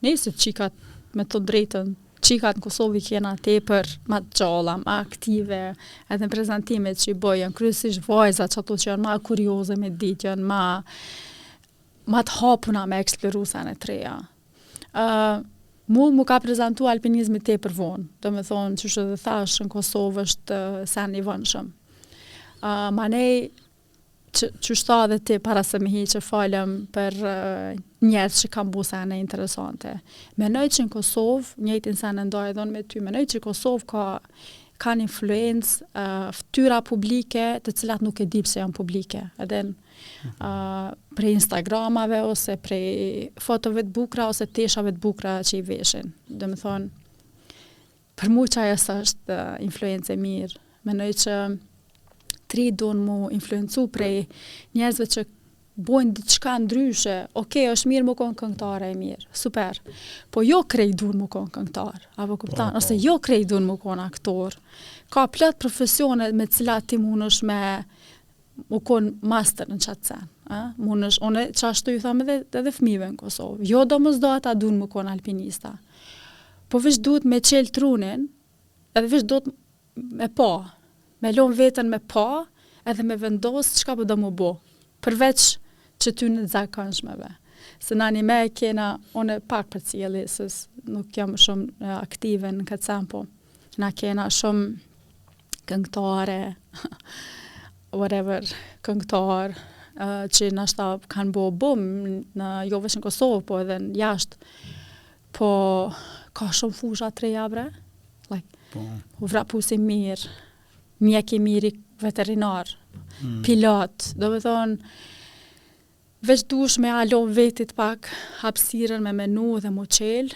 Ne si çikat me thon të drejtën çikat në Kosovë i kena tepër ma të gjalla, ma aktive, edhe në prezantimet që i boj, janë kryesisht vajzat qato që janë ma kurioze me ditë, janë ma ma të hapuna me eksploru sene të reja. Uh, mu m'u ka prezantu alpinizmi tepër vonë, domethonë qysh edhe thashë në Kosovë është sen i vonshëm. Uh, manej, Qysh the edhe ti para se me hi që folëm për njerëz që kanë bo sene interesante. Menoj që në Kosovë, njëjtin sen e ndaj edhe unë me ty, menoj që n'Kosovë ka kanë influencë uh, ftyra publike të cilat nuk e di pse janë publike. Edhe në uh, prej Instagramave ose prej fotove të bukra ose teshave të bukra që i veshin. Domethonë, Për mu qajo s'osht influencë e mirë. Menoj që t'ritë duhen mu influencu prej njerëzve që bojnë diçka ndryshe. Okej, okay, është mirë mu kon këngëtare e mirë. Super. Po jo krejt duhen mu kon këngëtar, apo kupton? Po, po. Ose jo krejt duhen mu kon aktor. Ka plot profesione me cilat ti mundesh me u kon master në qatë sen. A? Munësh, unë qashtu ju tham edhe, edhe fmive në Kosovë. Jo domosdo ata dun mu kon alpinista. Po veç duhet me çelë trunin, edhe veç duhet me pa. Me lonë veten me pa, edhe me vendosë çka për po do mu bo. Përveç qëtyne zakonshmeve. Se na njime e kena, unë pak përcjelli, se nuk jam shumë aktive në këtë sen, po. Uh, Na kena shumë këngëtare, whatever, këngëtar, uh, që nashta kanë bo bum, në, jo veç në Kosovë, po edhe në jashtë. Po, ka shumë fusha të reja, bre. Like, po. Vrapus i mirë, mjek i mirë, veterinar, mm. pilot, domethonë, Veç duhesh me ja lon vetit pak hapsirën me menu dhe mu çel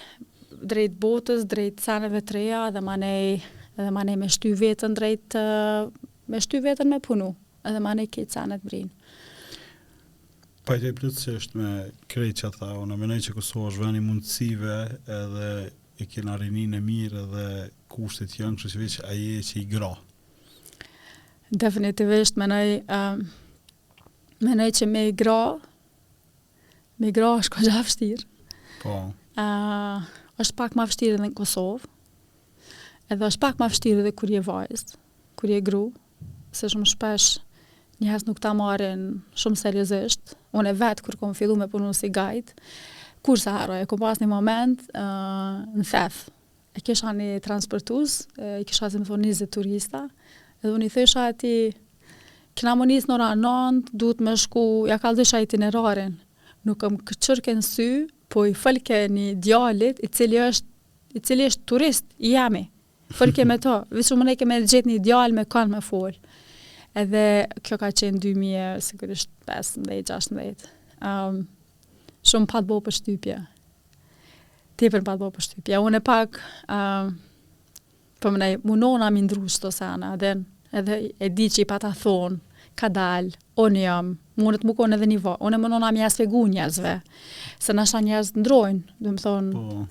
drejt botës, drejt seneve të reja dhe manej dhe manej me shty veten drejt me shty veten me punu edhe manej kejt senet mrin. Pajtoj plotësisht me krejt çka tha, unë menoj që Kosova është ven i mundësive edhe e kena rinin e mirë edhe kushtet janë, kështu që veç a je që i grah. Definitivisht menoj uh, Menoj që me grah, me grah është kogja vështirë. Po. Uh, është pak ma vështirë edhe në Kosovë, edhe është pak ma vështirë edhe kur je vajzë, kur je gru, se shumë shpesh njerëz nuk të marrin shumë seriosisht. Unë e vetë kur kom fillu me punu si guide, kurrë s'e harroj, e kom pas një moment uh, në Theth, E kisha një transportues, i kisha si me thonë njëzet turista, edhe unë i thesha atij, kena mu nisë në ora nëndë, duhet me shku, ja kallxojsha itinerarin, nuk më kqyrke në sy, po i folke një djalit, i cili është, i cili është turist i jemi, folke me to, veç u munojke me gjetë një djalë me kanë me folë, edhe kjo ka qenë 2000, sigurisht 15, 16, um, shumë m'pat bo përshtypje, Tepër m'pat bo përshtypje, unë e pak uh, për po mëne munona mi ndrru qëto sene, edhe, edhe e di që i pata thonë, kadal, unë jam, mund të mu konë edhe një vë, unë e munona m'ja shpjegu njerëzve, se nashta njerëzt ndrrojnë, domethonë, po.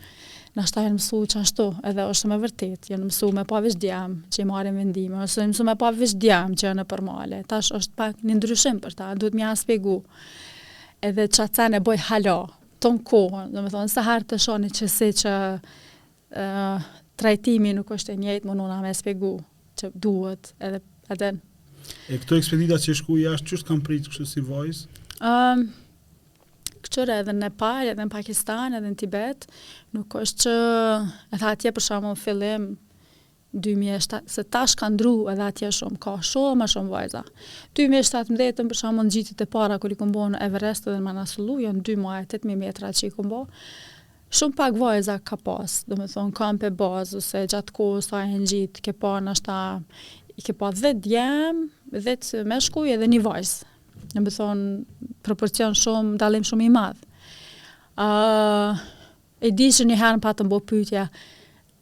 nashta janë mësu qashtu, edhe është me vërtet, janë mësu me pa veç djem, që i marrin vendime, ose janë mësu me pa veç djem që janë nëpër male, tash është pak një ndryshim për ta, duhet m'ja shpjegu, edhe qat sen e boj hala, tonë kohë, domethonë, sa herë të shoh një qësi që uh, trajtimi nuk është e njëjtë, munona me shpjegu që duhet edhe edhe. E këto ekspedita që ke shku jashtë, qysh t'kan pritë kështu si vajzë? Um, kqyre edhe në Nepal, edhe në Pakistan, edhe në Tibet, nuk është që edhe atje për shembull fillim, Dy mijë e shtatë, se tash ka ndrru edhe atje shumë, ka shumë ma shumë vajza. Dy mijë e shtatëmbëdhjetën për shembull ngjitjet e para kur i kom bo në Everest edhe në Manaslu, janë dy maje tetë mijë metra që i kom bo, shumë pak vajza ka pas, domethënë kampe bazë ose gjatë kohës sa e ngjit, ke pa nashta i ke pa dhjetë djem, dhjetë meshkuj edhe ni vajzë. Domethënë proporcion shumë, dallim shumë i madh. Ëh, e di që një herë më patën bo pyetje,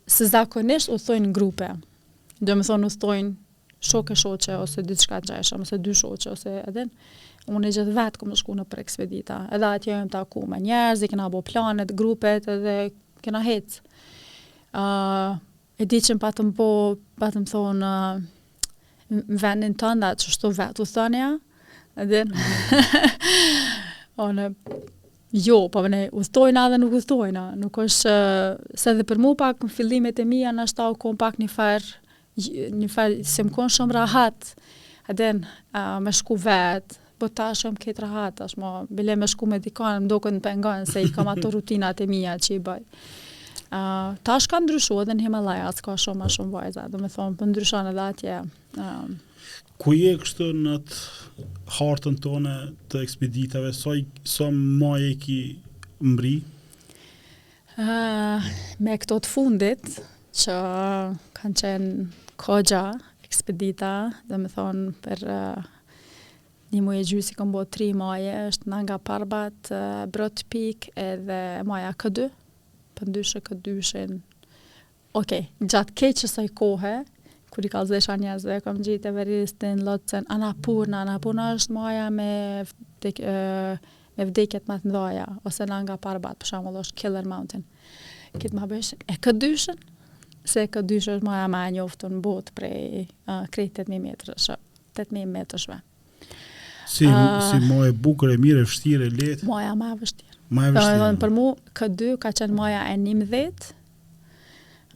Se zakonisht udhëtojnë grupe. Domethënë udhëtojnë shokë e shoqe ose diçka ngjashëm, ose dy shoqe ose edhe unë gjithë vetë kam shku nëpër ekspedita. Edhe atje jam taku me njerëz, i kena bo planet, grupet edhe kena hec. Uh, e di që më patën bo, patën m'thonë, uh, në vendin tond a kështu vetë udhtojnë, a din... jo, po edhe ne, udhtojna dhe nuk udhtojna, nuk është, se dhe për mu pak në fillimet e mija, nashta u konë pak një farë, një farë, s'jam konë shumë rahat, a din, me shku vetë, Po tash jam krejt rahat, tash ma, bile me shku me dikon, më doket më pengon, se i kam ato rutinat e mija që i bëj. Uh, tash ka ndryshu edhe në Himalaje, tash ka shumë ma shumë vajza, domethonë, po po ndryshon edhe atje. Uh, Ku je kështu në atë hartën tonde të ekspeditave, sa, sa maje i ki mbërri? Uh, me këto të fundit, që kanë qenë goxha ekspedita, domethonë për uh, Një muaj e gjysë i kam bo tri maje, është Nanga Parbat, Broad Peak edhe maja K dy, përndryshe K dyshi. Ok, gjatë krejt kësaj kohe, kur i kallxojsha njerëzve kam ngjit Everestin, Lhotsen, Annapurna, Annapurna është maja me vdek, e, me vdekjet më të mdhaja, ose Nanga Parbat, për shembull është Killer Mountain. Krejt ma bojshin, e K dyshin, se K dyshi është maja ma e njoftë në botë prej uh, krejt tetë mijë metër. tetë mijë metrëshve. Si, uh, si ma e bukur e mirë e vështirë e lehtë? Maja ma e vështirë. Ma e vështirë. Domethonë, për mu, K dy ka qenë maja e njëmdhetë,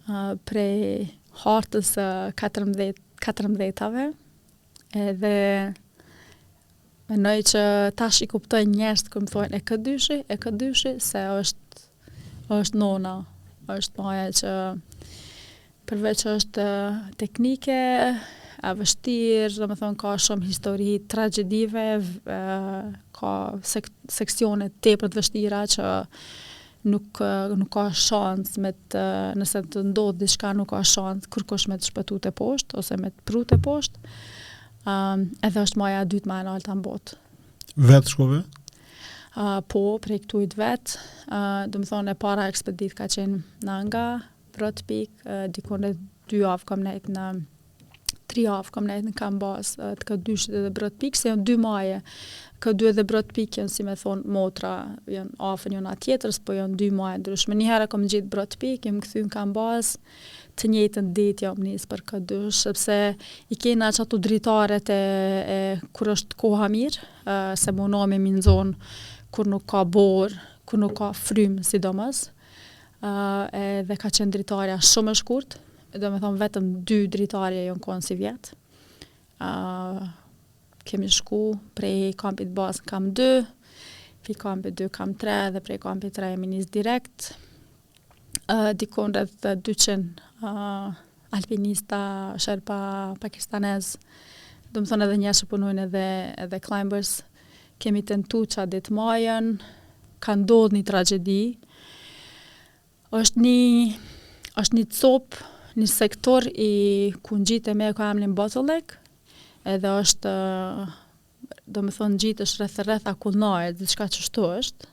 uh, prej hartës së katërmdhetë, katërmdhetave, edhe menoj që tash i kuptoj njerëzit kur më thojshin e K dyshi, e K dyshi, se është është nona, është maja që përveç është teknike, e vështirë, domethonë ka shumë histori tragjedive, ka sek seksione tepër të vështira që nuk, nuk ka shans me të, nëse të ndodhë diçka nuk ka shans kërkush me të shpëtu teposhtë, ose me të pru teposhtë, um, edhe është maja e dytë ma e naltë në botë. Vetë shkove? Po, prej këtuhit vetë, domethonë e para ekspeditë ka qenë Nanga, Broad Peak, dikun dy javë kom nejt në tri javë kom nejt në kamp bazë, te K2-shi dhe Broad Peak, se janë dy maje, K2 dhe Broad Peak janë si me thonë motra, janë afër njona-tjetrës, po janë dy maje ndryshme, njëherë kom ngjitë Broad Peak, jam kthy në kamp bazë, Të njëjtën ditë jam nisë për K2-sh, sepse i kena qato dritaret e, e kur është koha mirë, se munohemi me i nxonë kur nuk ka borë, kur nuk ka frymë, sidomos. Uh, e, dhe ka qenë dritarja shumë e shkurtë, domethonë vetëm dy dritarje jon konë sivjet. Uh, kemi shku prej kampit bazë në kamp dy, prej kampit dy kamp tre dhe prej kampit tre jemi nisë direkt. dikun rreth 200 alpinista, sherpa, pakistanez, domethonë edhe njerëz që punojnë edhe, edhe climbers, kemi tentu qa ditë majën, ka ndodhë një tragjedi, është një, është një copë, një sektor ku ngjitemi e ka emnin Bottleneck, edhe është domethonë gjithë është rreth e rreth akullnaje, diçka qështu është,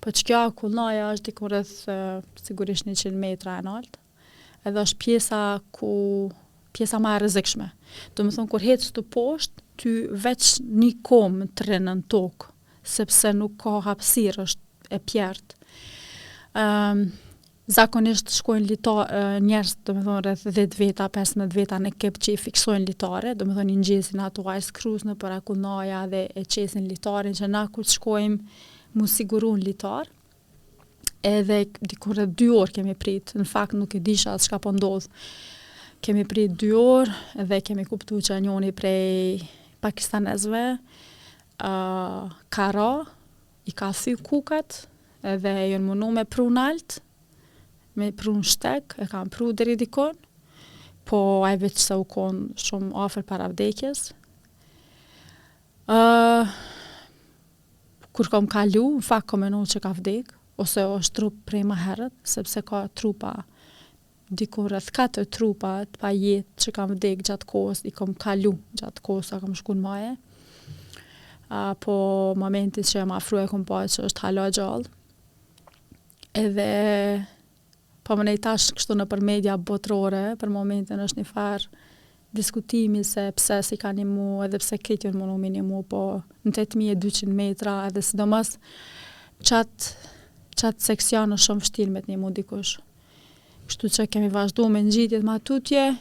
po qikjo akullnaje është diku rreth sigurisht 100 metra e naltë, edhe është pjesa ku pjesa ma e rrezikshme. Domethonë, kur hec teposhtë, ty veç një komë të rrin në tokë, sepse nuk ka hapsirë, është e pjerrtë. Um, Zakonisht shkojnë lita, njerëz, domethënë rreth dhjetë veta, pesëmbëdhjetë veta në ekip që i fiksojnë litarët, domethënë i ngjesin ato ice screws nëpër akullnaja dhe e qesin litarin që na kur të shkojmë mu siguru në litar. Edhe diku rreth dy orë kemi prit, në fakt nuk e disha as çka po ndodh. Kemi prit dy orë dhe kemi kuptuar që njëri prej pakistanezëve ë ka ra I ka thy kukat edhe jon munu me pru nalt, me pru në shtek, e kanë pru deri dikun, po ai veç se u kon shumë afër para vdekjes. Ë kur kom kalu, në fakt kom menu që ka vdek, ose është trup prej ma herët, sepse ka trupa Diku rreth katër trupa të pajetë që kanë vdekë gjatë kohës i kom kalu gjatë kohës sa kom shku në maje. Po momentin që jam afru e kom pa që është hala gjallë. Edhe po menoj tash kështu nëpër media botërore për momentin është një farë Diskutimi se pse s'i ka nimu edhe pse krejt jon munu m'i nimu po në tetë mijë e dyqind metra edhe sidomos qat qat seksion është shumë vështirë me të nimu dikush. Kështu që kemi vazhdu me ngjitjet ma tutje,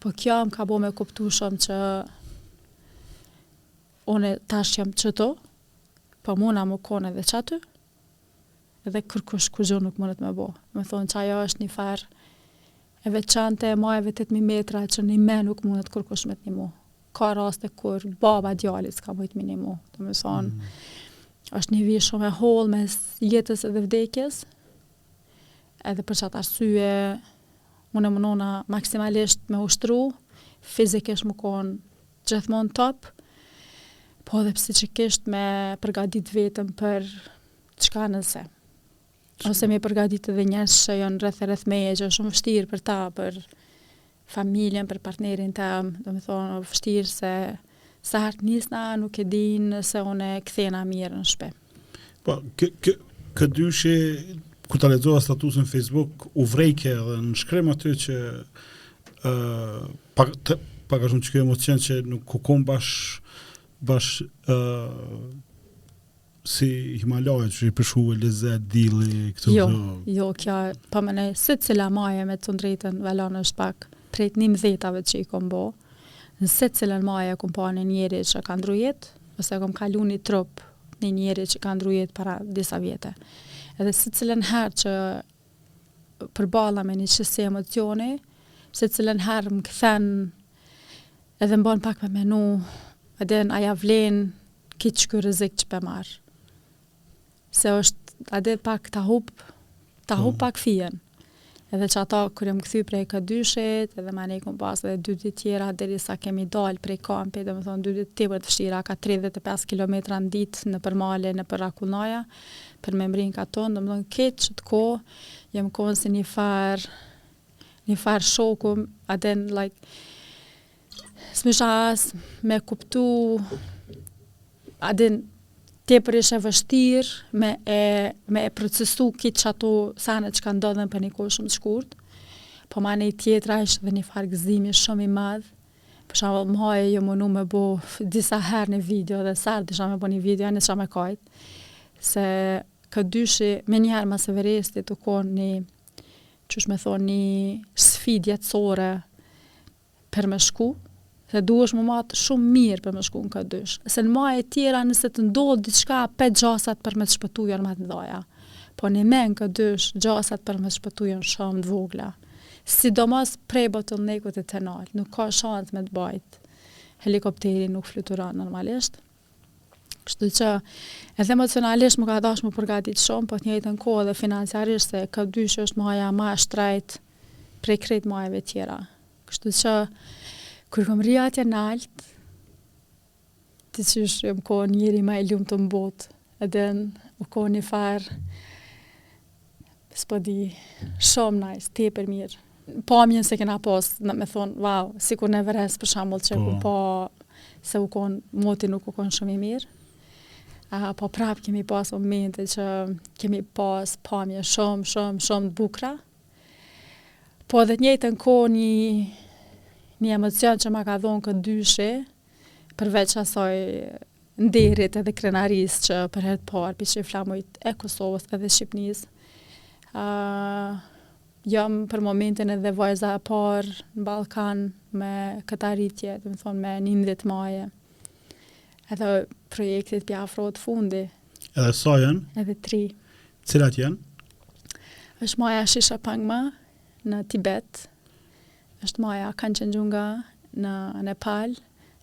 po kjo më ka bo me kuptu shumë që une tash jam qëtu, po muna me kon edhe qaty. dhe kërkush kurgjo nuk mundet me bo. Domethonë që ajo është një farë e veçante e majeve 8.000 metra që nime nuk mundet kërkush me të nimu. Ka raste kur baba djalit s'ka mujtë me i nimu. Domethonë, mm. është një vijë shumë e hollë mes jetës edhe vdekjes, edhe për qatë arsye, unë munona maksimalisht me ushtru, fizikisht me konë Gjithmonë top, po edhe psiqikisht me përgatit veten për çka nëse. Ose me përgatit edhe njerëz që janë rreth e rreth meje, që është shumë vështirë për ta, për familjen, për partnerin tem, domethonë, vështirë se sa herë nisna nuk e di nëse une kthena mirë në shpi. Po, K, K, K dyshi, kur ta lexova statusin Facebook, u vrejke dhe në shkrim aty që uh, pak, të, pak a shumë që kjo emocion që nuk u kon bash, bash uh, si Himalajë, që i përshkruje lezet, dili, këtë jo, zë. Jo, kjo, pa po manej, secila maje me t'thon drejtën, valla është pak, prej të njëmbëdhjetave që i kom bo, në secilën maje e kom pa një njeri që ka ndrru jetë, Ose e kam kalu një trup, një njeri që ka ndrru jetë para disa vjete. Edhe secilën herë që përballna me një qësi emocioni, secilën herë më kthen edhe më bon pak me menu, a din a ja vlen krejt qiky rrezik që pe marr. Se osht a din pak ta hup ta hup pak fijen. Edhe qata kur jom kthy prej K dyshit, edhe manej kom pas edhe dy ditë tjera deri sa kemi dalë prej kampit, domethënë dy ditë tepër të vështira, ka tridhjetë e pesë kilometra n'ditë nëpër male nëpër akullaja për me mrri n'katun, domethënë krejt qëtë kohë jom kon si ni farë ni farë shoku a din like S'mujsha as me kuptu, a din, tepër ishe vështirë me e, me e procesu krejt qato sene që kanë ndodh për një kohë shumë të shkurt, po manej tjetra ishte dhe një farë gëzimi shumë i madh, për shembull jom munu me bo disa herë një video dhe sa herë dojsha me bo një video, e nissha me kajtë, se K dyshi menjëherë mas Everestit u konë një, qysh me thonë, një sfidë jetësore, per me shku, se duhesh mu mat shum mir per me shku n'ka dysh, se n'majet tjera nëse të ndodh diçka pe gjasat per me t'shpëtu jan ma t'mdhaja, po ne me n'ka dysh gjasat per me t'shpëtu jan shum t'vogla, sidomos prej Bottleneck-ut e te nalt, nuk ka shans me t'bajt, helikopteri nuk fluturon normalisht. Kështu që edhe emocionalisht m'u ka dasht m'u përgatit shumë, po të njëjtën kohë edhe financiarisht se ka dysh është maja ma e shtrajt prej krejt majave tjera. Kështu që kur kom mrri atje nalt, diqysh jam konë njeri ma e lumtun n'botë, edhe u konë një farë, S'po di. Shumë nice, tepër mirë. Pamjen s'e kena pas, me thonë, wow, sikur në Everest për shambull që kom pa, se u konë, moti nuk u konë shumë i mirë. A, po prap kemi pas momente që kemi pas pamje shumë, shumë, shumë të bukra. Po edhe të njëjtën kohë një, një emocion që ma ka dhonë ka dyshi, përveç asoj nderit edhe krenarisë që për herë të parë p'i qes flamujt e Kosovës edhe Shqipnisë. Uh, jam për momentin edhe vajza e parë në Ballkan me këtë arritje, domethonë me njëmdhet maje. Edhe projektit p'i afrohet fundi. Edhe sa janë? Edhe tri. Cilat janë? është maja Shisha Pangma në Tibet. Është maja Kanchenjunga në Nepal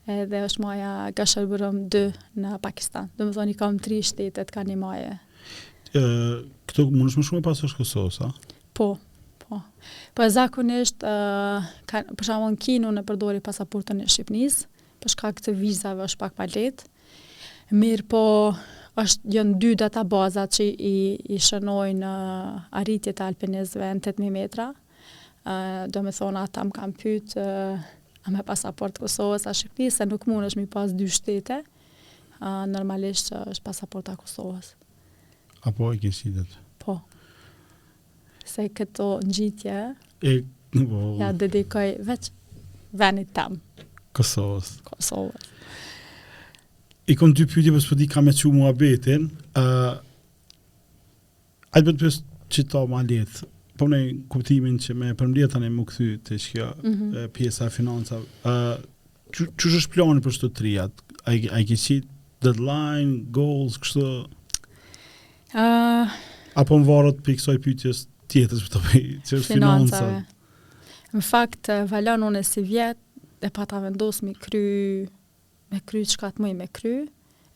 dhe është maja Gasherbrum dy në Pakistan. Domethonë i kam tri shtetet ka një maje. E, këtu mundesh me shku me pasosh t'Kosovës, a? Po, po. Po e zakonisht, uh, ka, për shembull n'Kinë unë e përdori pasaportën e Shqipnis, për shkak të vizave është pak ma letë. Mirëpo, është janë dy databazat që i, i shënojnë uh, arritjet e alpinistëve në 8.000 metra, Domethonë ata më kanë pyt a me pasaport të Kosovës a Shqipërisë, se nuk mundesh m'i pas dy shtete, normalisht që është pasaporta Kosovës. Apo e ke si dhe të? Po. Se këto ngjitje, e, në po. ja dedikoj veç venit tem. Kosovës. Kosovës. I kom dy pytje, po s'po di po ka me që mua betin, a, Ai bën pjesë çito më lehtë. Po në kuptimin që me përmbledh tani me kthy te kjo mm -hmm. pjesa e financave. Ë uh, cili është plani për qito tria? A i, a i ke si deadline, goals, kështu. Ë uh, apo më varet prej kësaj pyetjes tjetër që po ta bëj, që është financa. Në fakt, valla unë sivjet e pata vendos me kry me kry çka të muj me kry,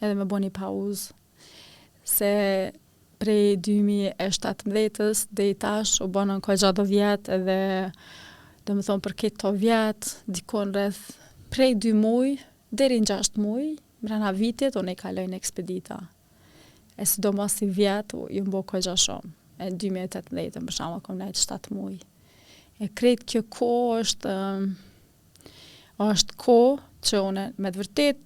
edhe me bo ni pauzë se prej dy mijë e shtatëmbëdhjetës deri tash u bënë koxha do vjet edhe domethënë përgjatë këto vjet dikun rreth prej dy muaj deri në gjashtë muaj mrena vitit unë i kaloj në ekspedita e sidomos sivjet u mbo koxha shumë e 2018 për shembull kam nejt 7 muaj e krejt kjo kohë është është kohë që unë me të vërtetë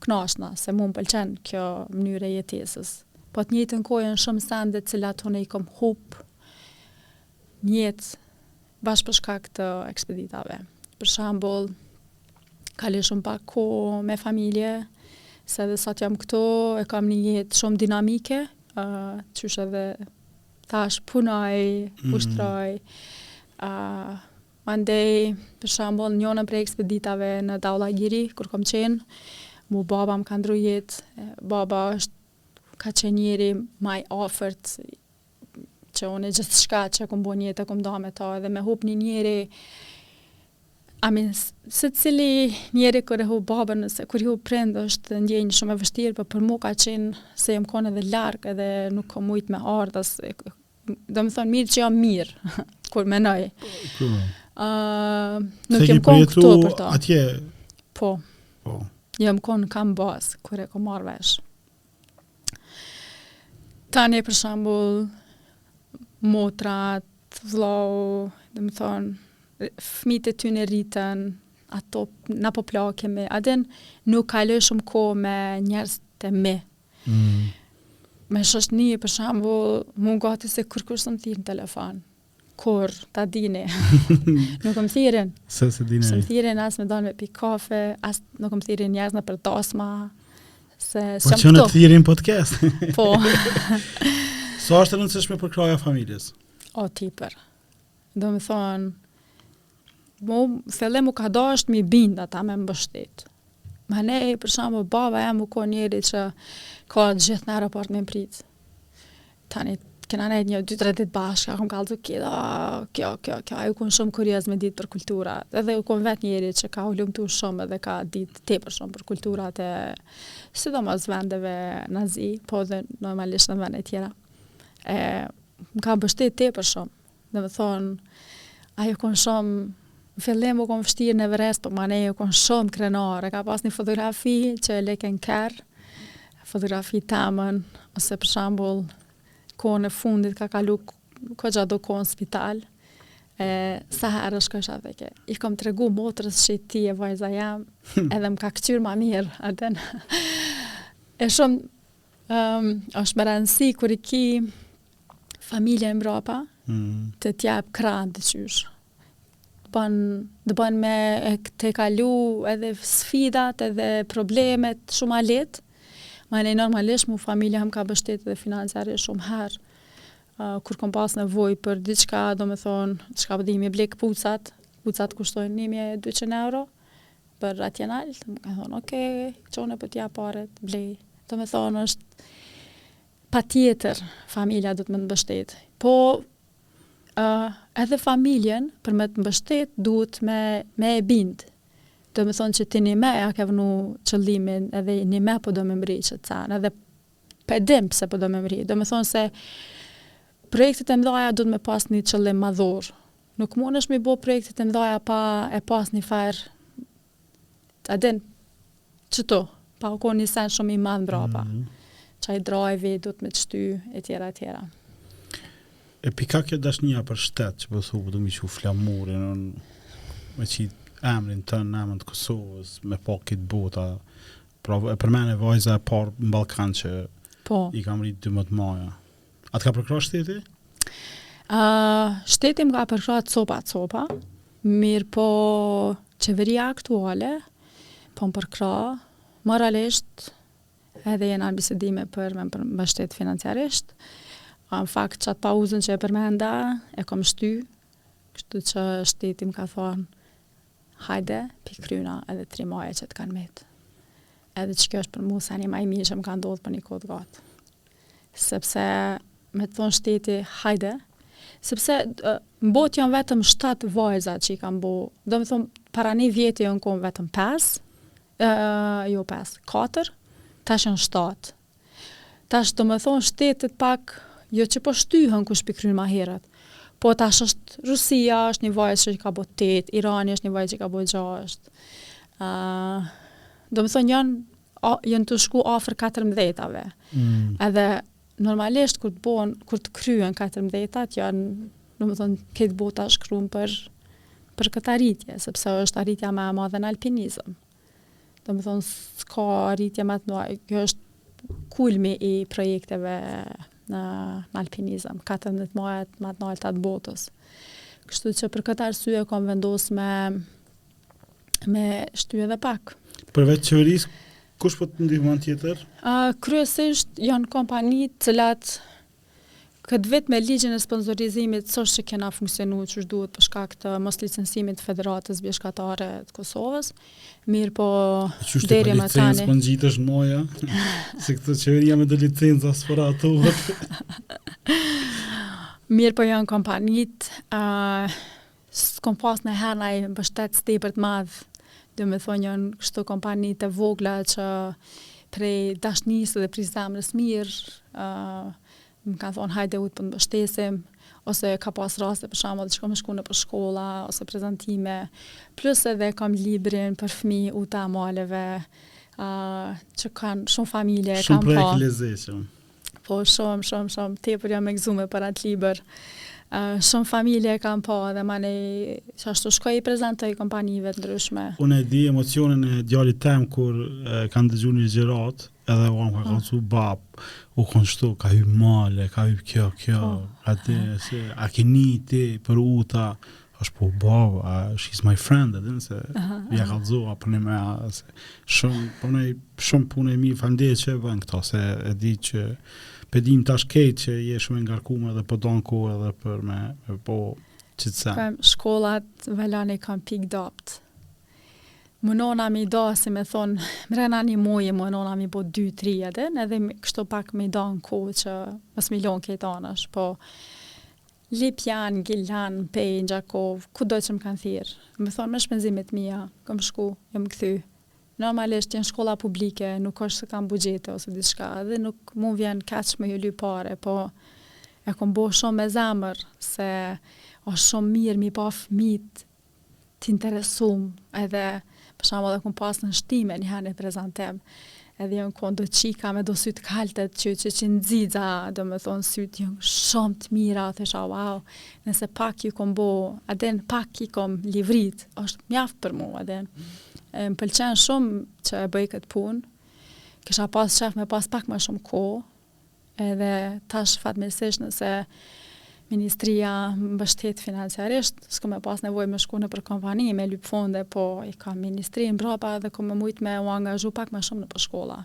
kënaqna, se mu më pëlqen kjo mënyrë e jetesës. Po në të njëjtën kohë janë shumë sende të cilat unë i kom hup në jetë bash për shkak të ekspeditave. Për shembull, kaloj shumë pak kohë me familje, se edhe sot jam këtu, e kam një jetë shumë dinamike, uh, qysh edhe thash punoj, mhm. ushtroj, mm -hmm. uh, Mandej, për shembull, njonën prej ekspeditave në Dhaulagiri, kur kam qenë, mu baba më ka ndru jetë. Baba është, ka qenë njeri ma i afërt që unë gjithçka që kom bo n'jetë e kom da me ta edhe me hup një njeri a din, secili njeri kur e hup babën, ose kur i hup prind është ndjenjë shumë e vështirë, po për mu ka qenë se jam konë edhe larg edhe nuk kom mujtë me ardhë, as, domethonë mirë që jam mirë, kur menoj. Po. Uh, nuk jam kon këtu për ta. Atje? Po. Po. Jam kon në kamp bazë, kur e kom marrë vesh. Tani, për shambull, motrat, vlau, domethonë, fmijt e tyne rriten, ata na po plakemi, a din nuk kaloj shumë kohë me njerëzt e mi, Mm. Me shoshni, për shembull, mu gati se kërkush s'më thirr në telefon. Kur, ta dini. nuk më thirrin. Se se dini. S'më thirrin, as me dalë me pi kafe, as nuk më thirrin njerëz nëpër dasma. Se, po që të thirrin n'podcast. po. Sa sa, është e rëndësishme përkrahja e familjes? O, tepër. Domethënë, mu n'fillim u ka dashtë mi bind ata me m'mbështet. Manej, për shembull, baba jem u kon njeri që ka ardhë gjithë në aeroport me mprit. Tani, kena nejtë një, dy, tre ditë bashkë, i kom kallzu qi kjo, kjo, kjo, kjo, e u kon shumë kurioz me ditë për kultura. Edhe u kon vetë njeri që ka hulumtu shumë edhe ka ditë tepër shumë për kulturat e, sidomos vendeve n'Azi, po edhe normalisht në vende tjera. E, më ka mbështet tepër shumë. Dhe domethonë, ajo u konë shumë, në fillim u konë fshtirë në Everest, po manej u konë shumë krenar, e ka pas një fotografi që e leken kërë, fotografi temen, ose për shambull, kohën e fundit ka kalu ka gjat do kohë n'spital, e, sa herë është kësha dhe ke, i kom tregu motrës që ti e vajza jem, edhe më ka këqyrë ma mirë, e din, e shumë, um, është me rëndësi, kur i ki, familjen mbrapa, mm. të jep krah dhe qysh. Bën, të bën me i tejkalu edhe sfidat edhe problemet shumë ma letë. Manej normalisht mu familja më ka mbështet edhe financiarisht shumë herë. Uh, kur kom pas nevoj për diçka, domethonë, çka po di me ble kpucat, kpucat kushtojnë 1200 euro për atje nalt, më ka thonë, okej, okay, qe, po t'i jap paret, blej. Domethonë, është Patjetër familja duhet me të mbështet. Po edhe familjen për me të mbështetë duhet me me e bind. Domethonë që ti njime ja ke vnu qëllimin edhe njime po do me mri qët sen edhe pe din pse po do me mri. Domethonë se projektet e mdhaja duhet me pas një qëllim madhor. Nuk mundesh mi bo projektet e mdhaja pa e pas një farë A din, qashtu, pa u konë një sen shumë i madhë mbrapa. Mm -hmm. Qaj drajvi, duhet me të shty, e tjera, e tjera. E pikë kjo dashnija për shtetë, që po thu, po po du po me çu flamurin ton, me qit emrin ton, emrin e Kosovës, me pa krejt bota, pra e përmende vajza e parë në Ballkan që po. i kam mrri dymdhet maja. A të ka përkra shteti? Uh, shteti më ka përkra copa copa, mirëpo qeveria aktuale, po më përkra moralisht edhe jena në bisedime për me mbështet financiarisht. A, në fakt, qat pauzën që e përmenda, e kom shty, kështu që shteti m'ka thonë, hajde, p'i kryna edhe tri maje që të kanë metë. Edhe qekjo është për mu, seni ma i mirë që më ka ndodhë për një kohë t'gatë. Sepse me të thonë shteti hajde, sepse në botë janë vetëm 7 vajza që i kanë bo, domethonë para një vjeti janë konë vetëm 5, uh, jo 5, 4, tash janë 7. Tash domethonë shtetet pak, jo që po shtyhën kush p'i kryn ma herët, po tash është Rusia, është një vajzë që i ka bo 8, Irani është një vajzë që i ka bo 6. Uh, domethonë janë a, janë tu shku afër katërmbëdhetave. Mm. Edhe normalisht kur të bën, kur të kryen katërmbëdhetat janë, domethënë, krejt bota shkruan për për këtë arritje, sepse është arritja më e madhe në alpinizëm. Domethënë, s'ka arritje më të madhe. Kjo është kulmi i projekteve në, në alpinizëm, 14 majat më të larta të botës. Kështu që për këtë arsye kam vendosur me me shty edhe pak. Përveç qeverisë, kush po të ndihmon tjetër? Uh, kryesisht janë kompani të cilat këtë vit me ligjin e sponsorizimit s'është që kena funksionu qysh duhet për shkak të mos licensimit federatës bjeshkatare të Kosovës, mirëpo deri më tani. Qysh të po është moja, se këtë qeveria me dhe licenza së fara ato vëtë. mirëpo janë kompanitë, uh, S'kom pas niherë naj mbështetës tepër t'madh, domethënë jon kështu kompani të vogla që prej dashnisë dhe prej zemrës s'mirë, më kanë thonë hajde Utë po t'mbështesim, ose ka pas raste për shembull që kam shku nëpër shkolla ose prezantime, plus edhe kam librin për fëmijë Uta e maleve, që kanë shumë familje e kanë pa. Shumë projekt i lezetshëm. Po, shumë, shumë, shumë, tepër jam e gëzuar për atë libër. Uh, shumë familje e kanë pa dhe ma ne që ashtu shkoj i prezentoj kompanive të ndryshme. Unë e di emocionin e djallit tem kur e, kanë dëgju një gjërat edhe u, m'ka thanë, u bab, u kon kështu, ka hyp male, ka hyp kjo, kjo, po. ati, se a keni ni për Uta, është po bab, uh, she's my friend, edhe nëse ja ka dhu, a për neve a, se shumë, për neve, shumë punë e mirë, faleminderit që e bën këta, se e di që, pe dim tash krejt që je shumë e ngarkume edhe për po don kohë edhe për me, me bo qit sen. Shkollat, vallahi kam pikë t'dobët. Munona m'i do, si me thonë, mrena një muje, munona m'i bo 2-3 edhe, edhe kështu pak m'i nda në kohë që mos me i lon krejt anash, po, Lipjan, Gjilan, Pejë, Gjakovë, kudo që më kanë thirrë. Domethonë me shpenzime të mia, kam shku, jam kthy. Normalisht janë shkolla publike, nuk është se kanë buxhete ose diçka, edhe nuk mu vjen keq me ju lyp pare, po e kom bo shumë me zemër, se është shumë mirë m'i pa fëmijtë, t'interesumë edhe për shembull edhe kom pas në Shtime një herë në prezantim edhe jon kon do qika me do sy t'kaltër që që që n'xixa domethonë sytë jon shumë të mira thashë wow nëse pak ju kom bo, a din, pak i kom lëvrit është mjaft për mu, a din, më pëlqen shumë që e bëj këtë punë kisha pas qef me pas pak më shumë kohë Edhe tash fatmirësisht nëse ministria mbështet financiarisht, s'ka me pas nevojë me shku nëpër kompani me lyp fonde, po i ka ministrinë mbrapa edhe kom me mujt me u angazhu pak më shumë nëpër shkolla.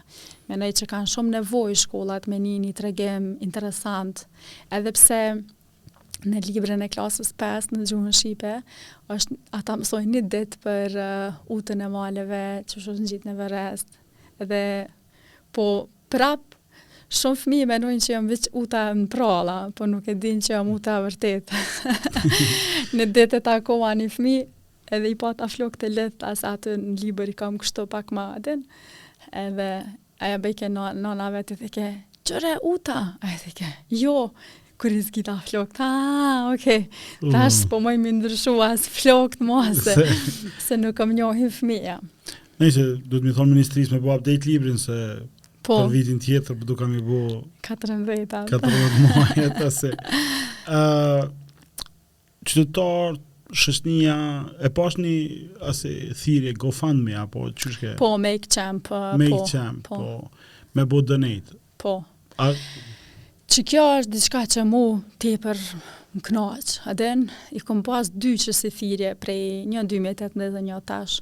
Mendoj që kanë shumë nevojë shkollat me një një tregim interesant, edhe pse në librin e klasës 5 në gjuhën shqipe është ata mësojnë një ditë për uh, Utën e maleve që është ngjit në Everest dhe Po prap shumë fëmijë mendojnë që jam veç Uta në pralla, po nuk e dinë që jam Uta e vërtetë. Një ditë e takova një fëmijë, edhe i pata flokët e lidhta, se aty në libër i kam kështu pak ma, a din, edhe ajo bejke, nana e vet i thojke, kqyre Uta, ajo thojke, jo, Kur i zgjidha flokët, ah, ok, tash mm. s'po muj m'i ndryshu as flokët mo, se, se nuk po m'njohin fëmija. Nejse, duhet me i thonë ministrisë me bo update librin, se po. për vitin tjetër, për po do kam me i bo... 14 atë. 14 maja, atë se... Uh, Qytetarë, shoqnia, e pashë një asi thirrje GoFundMe, apo qysh ke? Po, Make Champ, po. Make Champ, po. po. Me bo donate. Po. A... Që kjo është diçka që mu tepër më knaqë. A din, i kom pas dy qësi thirrje prej një 2018 dhe një tash.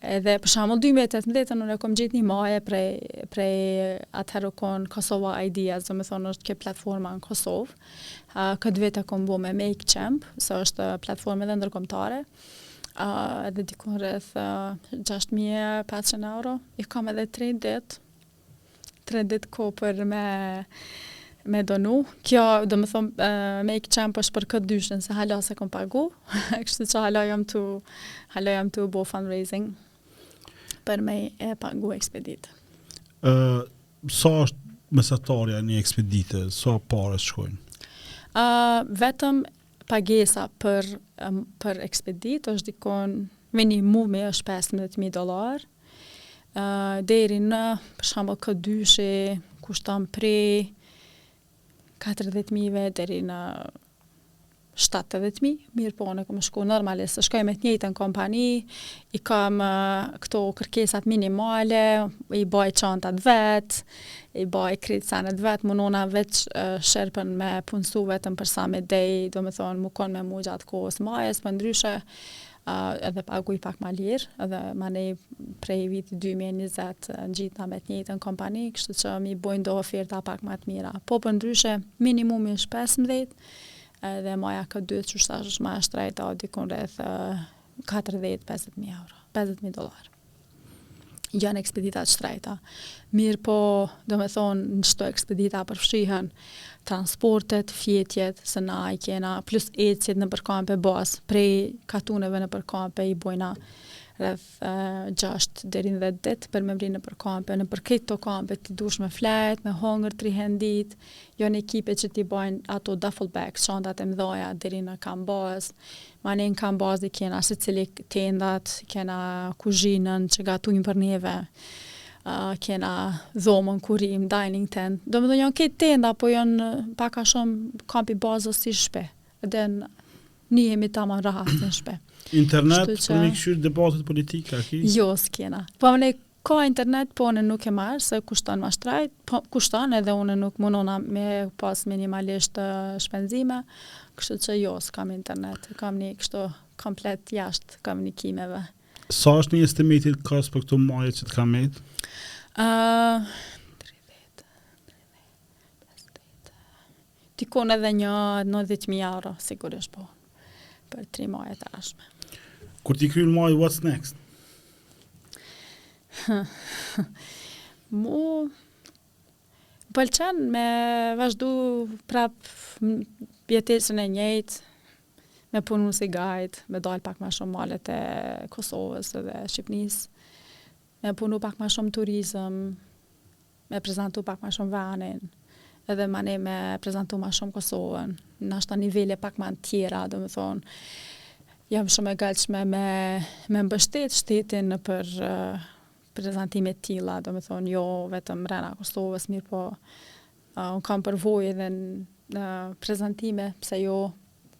Edhe për shembull 2018 unë kam ngjitë një maje prej prej atëherë u kon Kosova Ideas, domethonë është kjo platforma në Kosovë. Uh, këtë vit e kam bë me Make Champ, se është platformë edhe ndërkombëtare. Uh, edhe dikun rreth uh, 6500 euro. I kam edhe 3 ditë Tre ditë kohë për me me donu. Kjo, domethonë, Make Champ është për K2-shin, se hala s'e kom pagu, kështu që hala jam tu, hala jam tu bo fundraising për me e pagu ekspeditë. Uh, sa është mesatarja e një ekspedite, sa pare shkojnë? Uh, vetëm pagesa për, um, për ekspeditë është dikun, minimumi është 15.000 dolarë, deri në, për shembull, K2-shi kushton prej 40.000-ve deri në 70.000, mirëpo, unë kam shku normalisht, shkoj me të njëjtën kompani, i kam uh, këto kërkesat minimale, i baj çantat vet, i baj krejt senet vet, munona veç uh, sherpën me punësu vetëm për sa me ndejt, domethonë, me u konë me mu gjatë kohës majës, përndryshe, edhe paguj pak ma lirë, edhe manej prej vitit 2020 ngjitna me të njëjtën kompani, kështu që m'i bojnë do oferta pak ma të mira. Po përndryshe, minimumi është 15, edhe maja K2 që është ashtë ma e shtrejta, dikun rreth 40-50 mijë euro, 50 mijë dolarë. janë ekspedita të shtrejta. Mirëpo, domethonë, në qëto ekspedita përfshihen transportet, fjetjet, se na i kena, plus ecjet nëpër kampe bazë, prej katuneve nëpër kampe i bojna rreth uh, 6 deri në 10 ditë për me mri nëpër kampe. Nëpër këto kampe ti duhesh me flejt, me hongër 3 herë n'ditë, janë ekipe që t'i bajnë ato duffel bag, çantat e mdhaja deri në kamp bazë, Manej n'kamp bazë i kena secili tendat, i kena kuzhinën që gatujn për neve, kena dhomën ku rrimë, dining tent. Domethënë janë krejt tenda, po janë pak a shumë kampi bazë si shpi. Edhe nihemi tamam rahat në shpi. Internet për me kqyr debatet politike a ki? Jo, s'kena. Po ne Ka internet po unë nuk e marr se kushton ma shtrejt, po kushton edhe unë nuk munona me pas minimalisht shpenzime, kështu që jo s'kam internet, e kam ndi kështu komplet jashtë komunikimeve. Sa është një estimate cost për këto maje që të ka met? Ëh, tridhjetë, tridhjetë, pesëdhjetë, Diku edhe një nëntëdhjetë mijë euro sigurisht po për tri majet e ardhshme. Kur t'i kryn majet what's next? Mu pëlqen me vazhdu prap jetesën e njëjtë, me punu si guide, me dal pak ma shumë malet e Kosovës dhe Shqipnis, me punu pak ma shumë turizëm, me prezantu pak ma shumë venin, edhe manej me prezantu ma shumë Kosovën, nashta nivele pak ma të tjera, domethonë, jam shumë e gatshme me, me mbështet shtetin nëpër uh, prezantime t'tilla, domethonë, jo vetëm mrena Kosovës, mirëpo, uh, unë kam përvojë edhe në uh, prezantime, pse jo,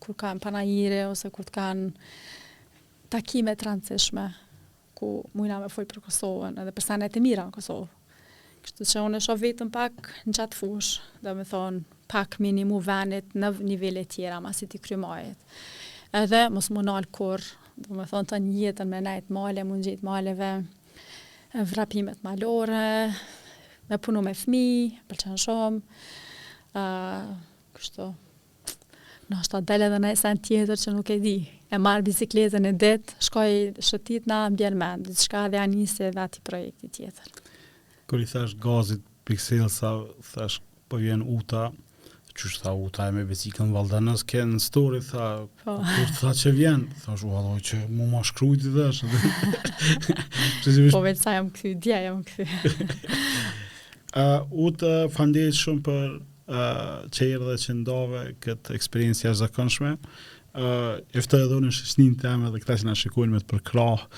kur kanë panaire, ose kur të kanë takime të rëndësishme, ku mujna me fol për Kosovën, edhe për senet e mira në Kosovë. Kështu që unë e shoh veten pak në qatë fushë, domethonë, pak me i nimu venit në nivele tjera, masi t'i kry majet. Edhe mos m'u nalë kurrë, domethonë, tonë jetën me nejtë male, me u ngjit maleve, vrapimet malore, me punu me fmi, m'pëlqen shumë, uh, kështu. Ndoshta del edhe një sen tjetër që nuk e di. E marr bicikletën një ditë, shkoj shëtit, m'bjen n'mend diçka dhe ja nisi edhe atij projekti tjetër. Kur i thash gazit Pikselsa, thash po vjen Uta, qysh tha Uta e me bicikën Valdanos ke në story tha po. kur tha që vjen thash u halloj që mu ma shkrujt i dhash po vetë sa jam këthy dja jam këthy uh, Uta falemnderit shumë për që erdhe dhe që ndave këtë eksperiencë jashtëzakonshme. E ftoj edhe unë në shëshnin të emë dhe këta që na shikojnë me të përkrahë,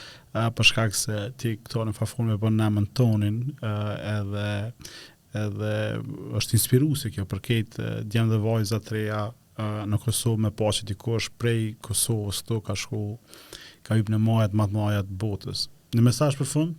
për shkak se ti këtu në fafonë me bënë në emën tonin, edhe, edhe është inspiruse kjo për këta djem dhe vajza të reja në Kosovë me pa që dikush prej Kosovës këtu ka shku, ka hyp në majat, ma të majat botës. Një mesazh për fund?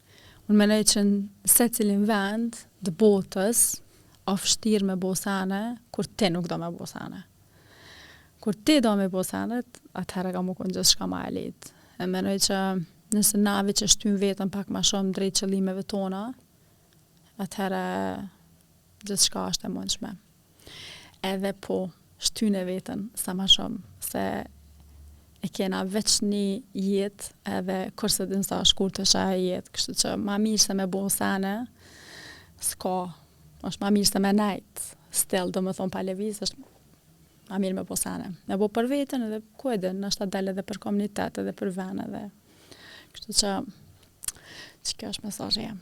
Unë mendoj që në secilin vend të botës o fshtirë me bo sene, kur ti nuk do me bo sene. Kur ti do me bo senet, atëherë ka mu konë gjithçka ma e letë. E mendoj që nëse na veç e shtyjmë veten pak ma shumë drejt qëllimeve tona, atëherë gjithçka është e mundshme. Edhe po, shtyne veten sa ma shumë, se e kena veç ni jetë, edhe kurrë s'e din sa e shkurt është ajo jetë, kështu që ma mirë se me bo sene, s'ka, është ma mirë se me nejt, still, domethonë pa leviz, është ma mirë me bo sene. Me bo për veten edhe, ku e din, nashta ta del edhe për komunitet edhe për vend edhe, kështu që, qikjo është mesazhi jem.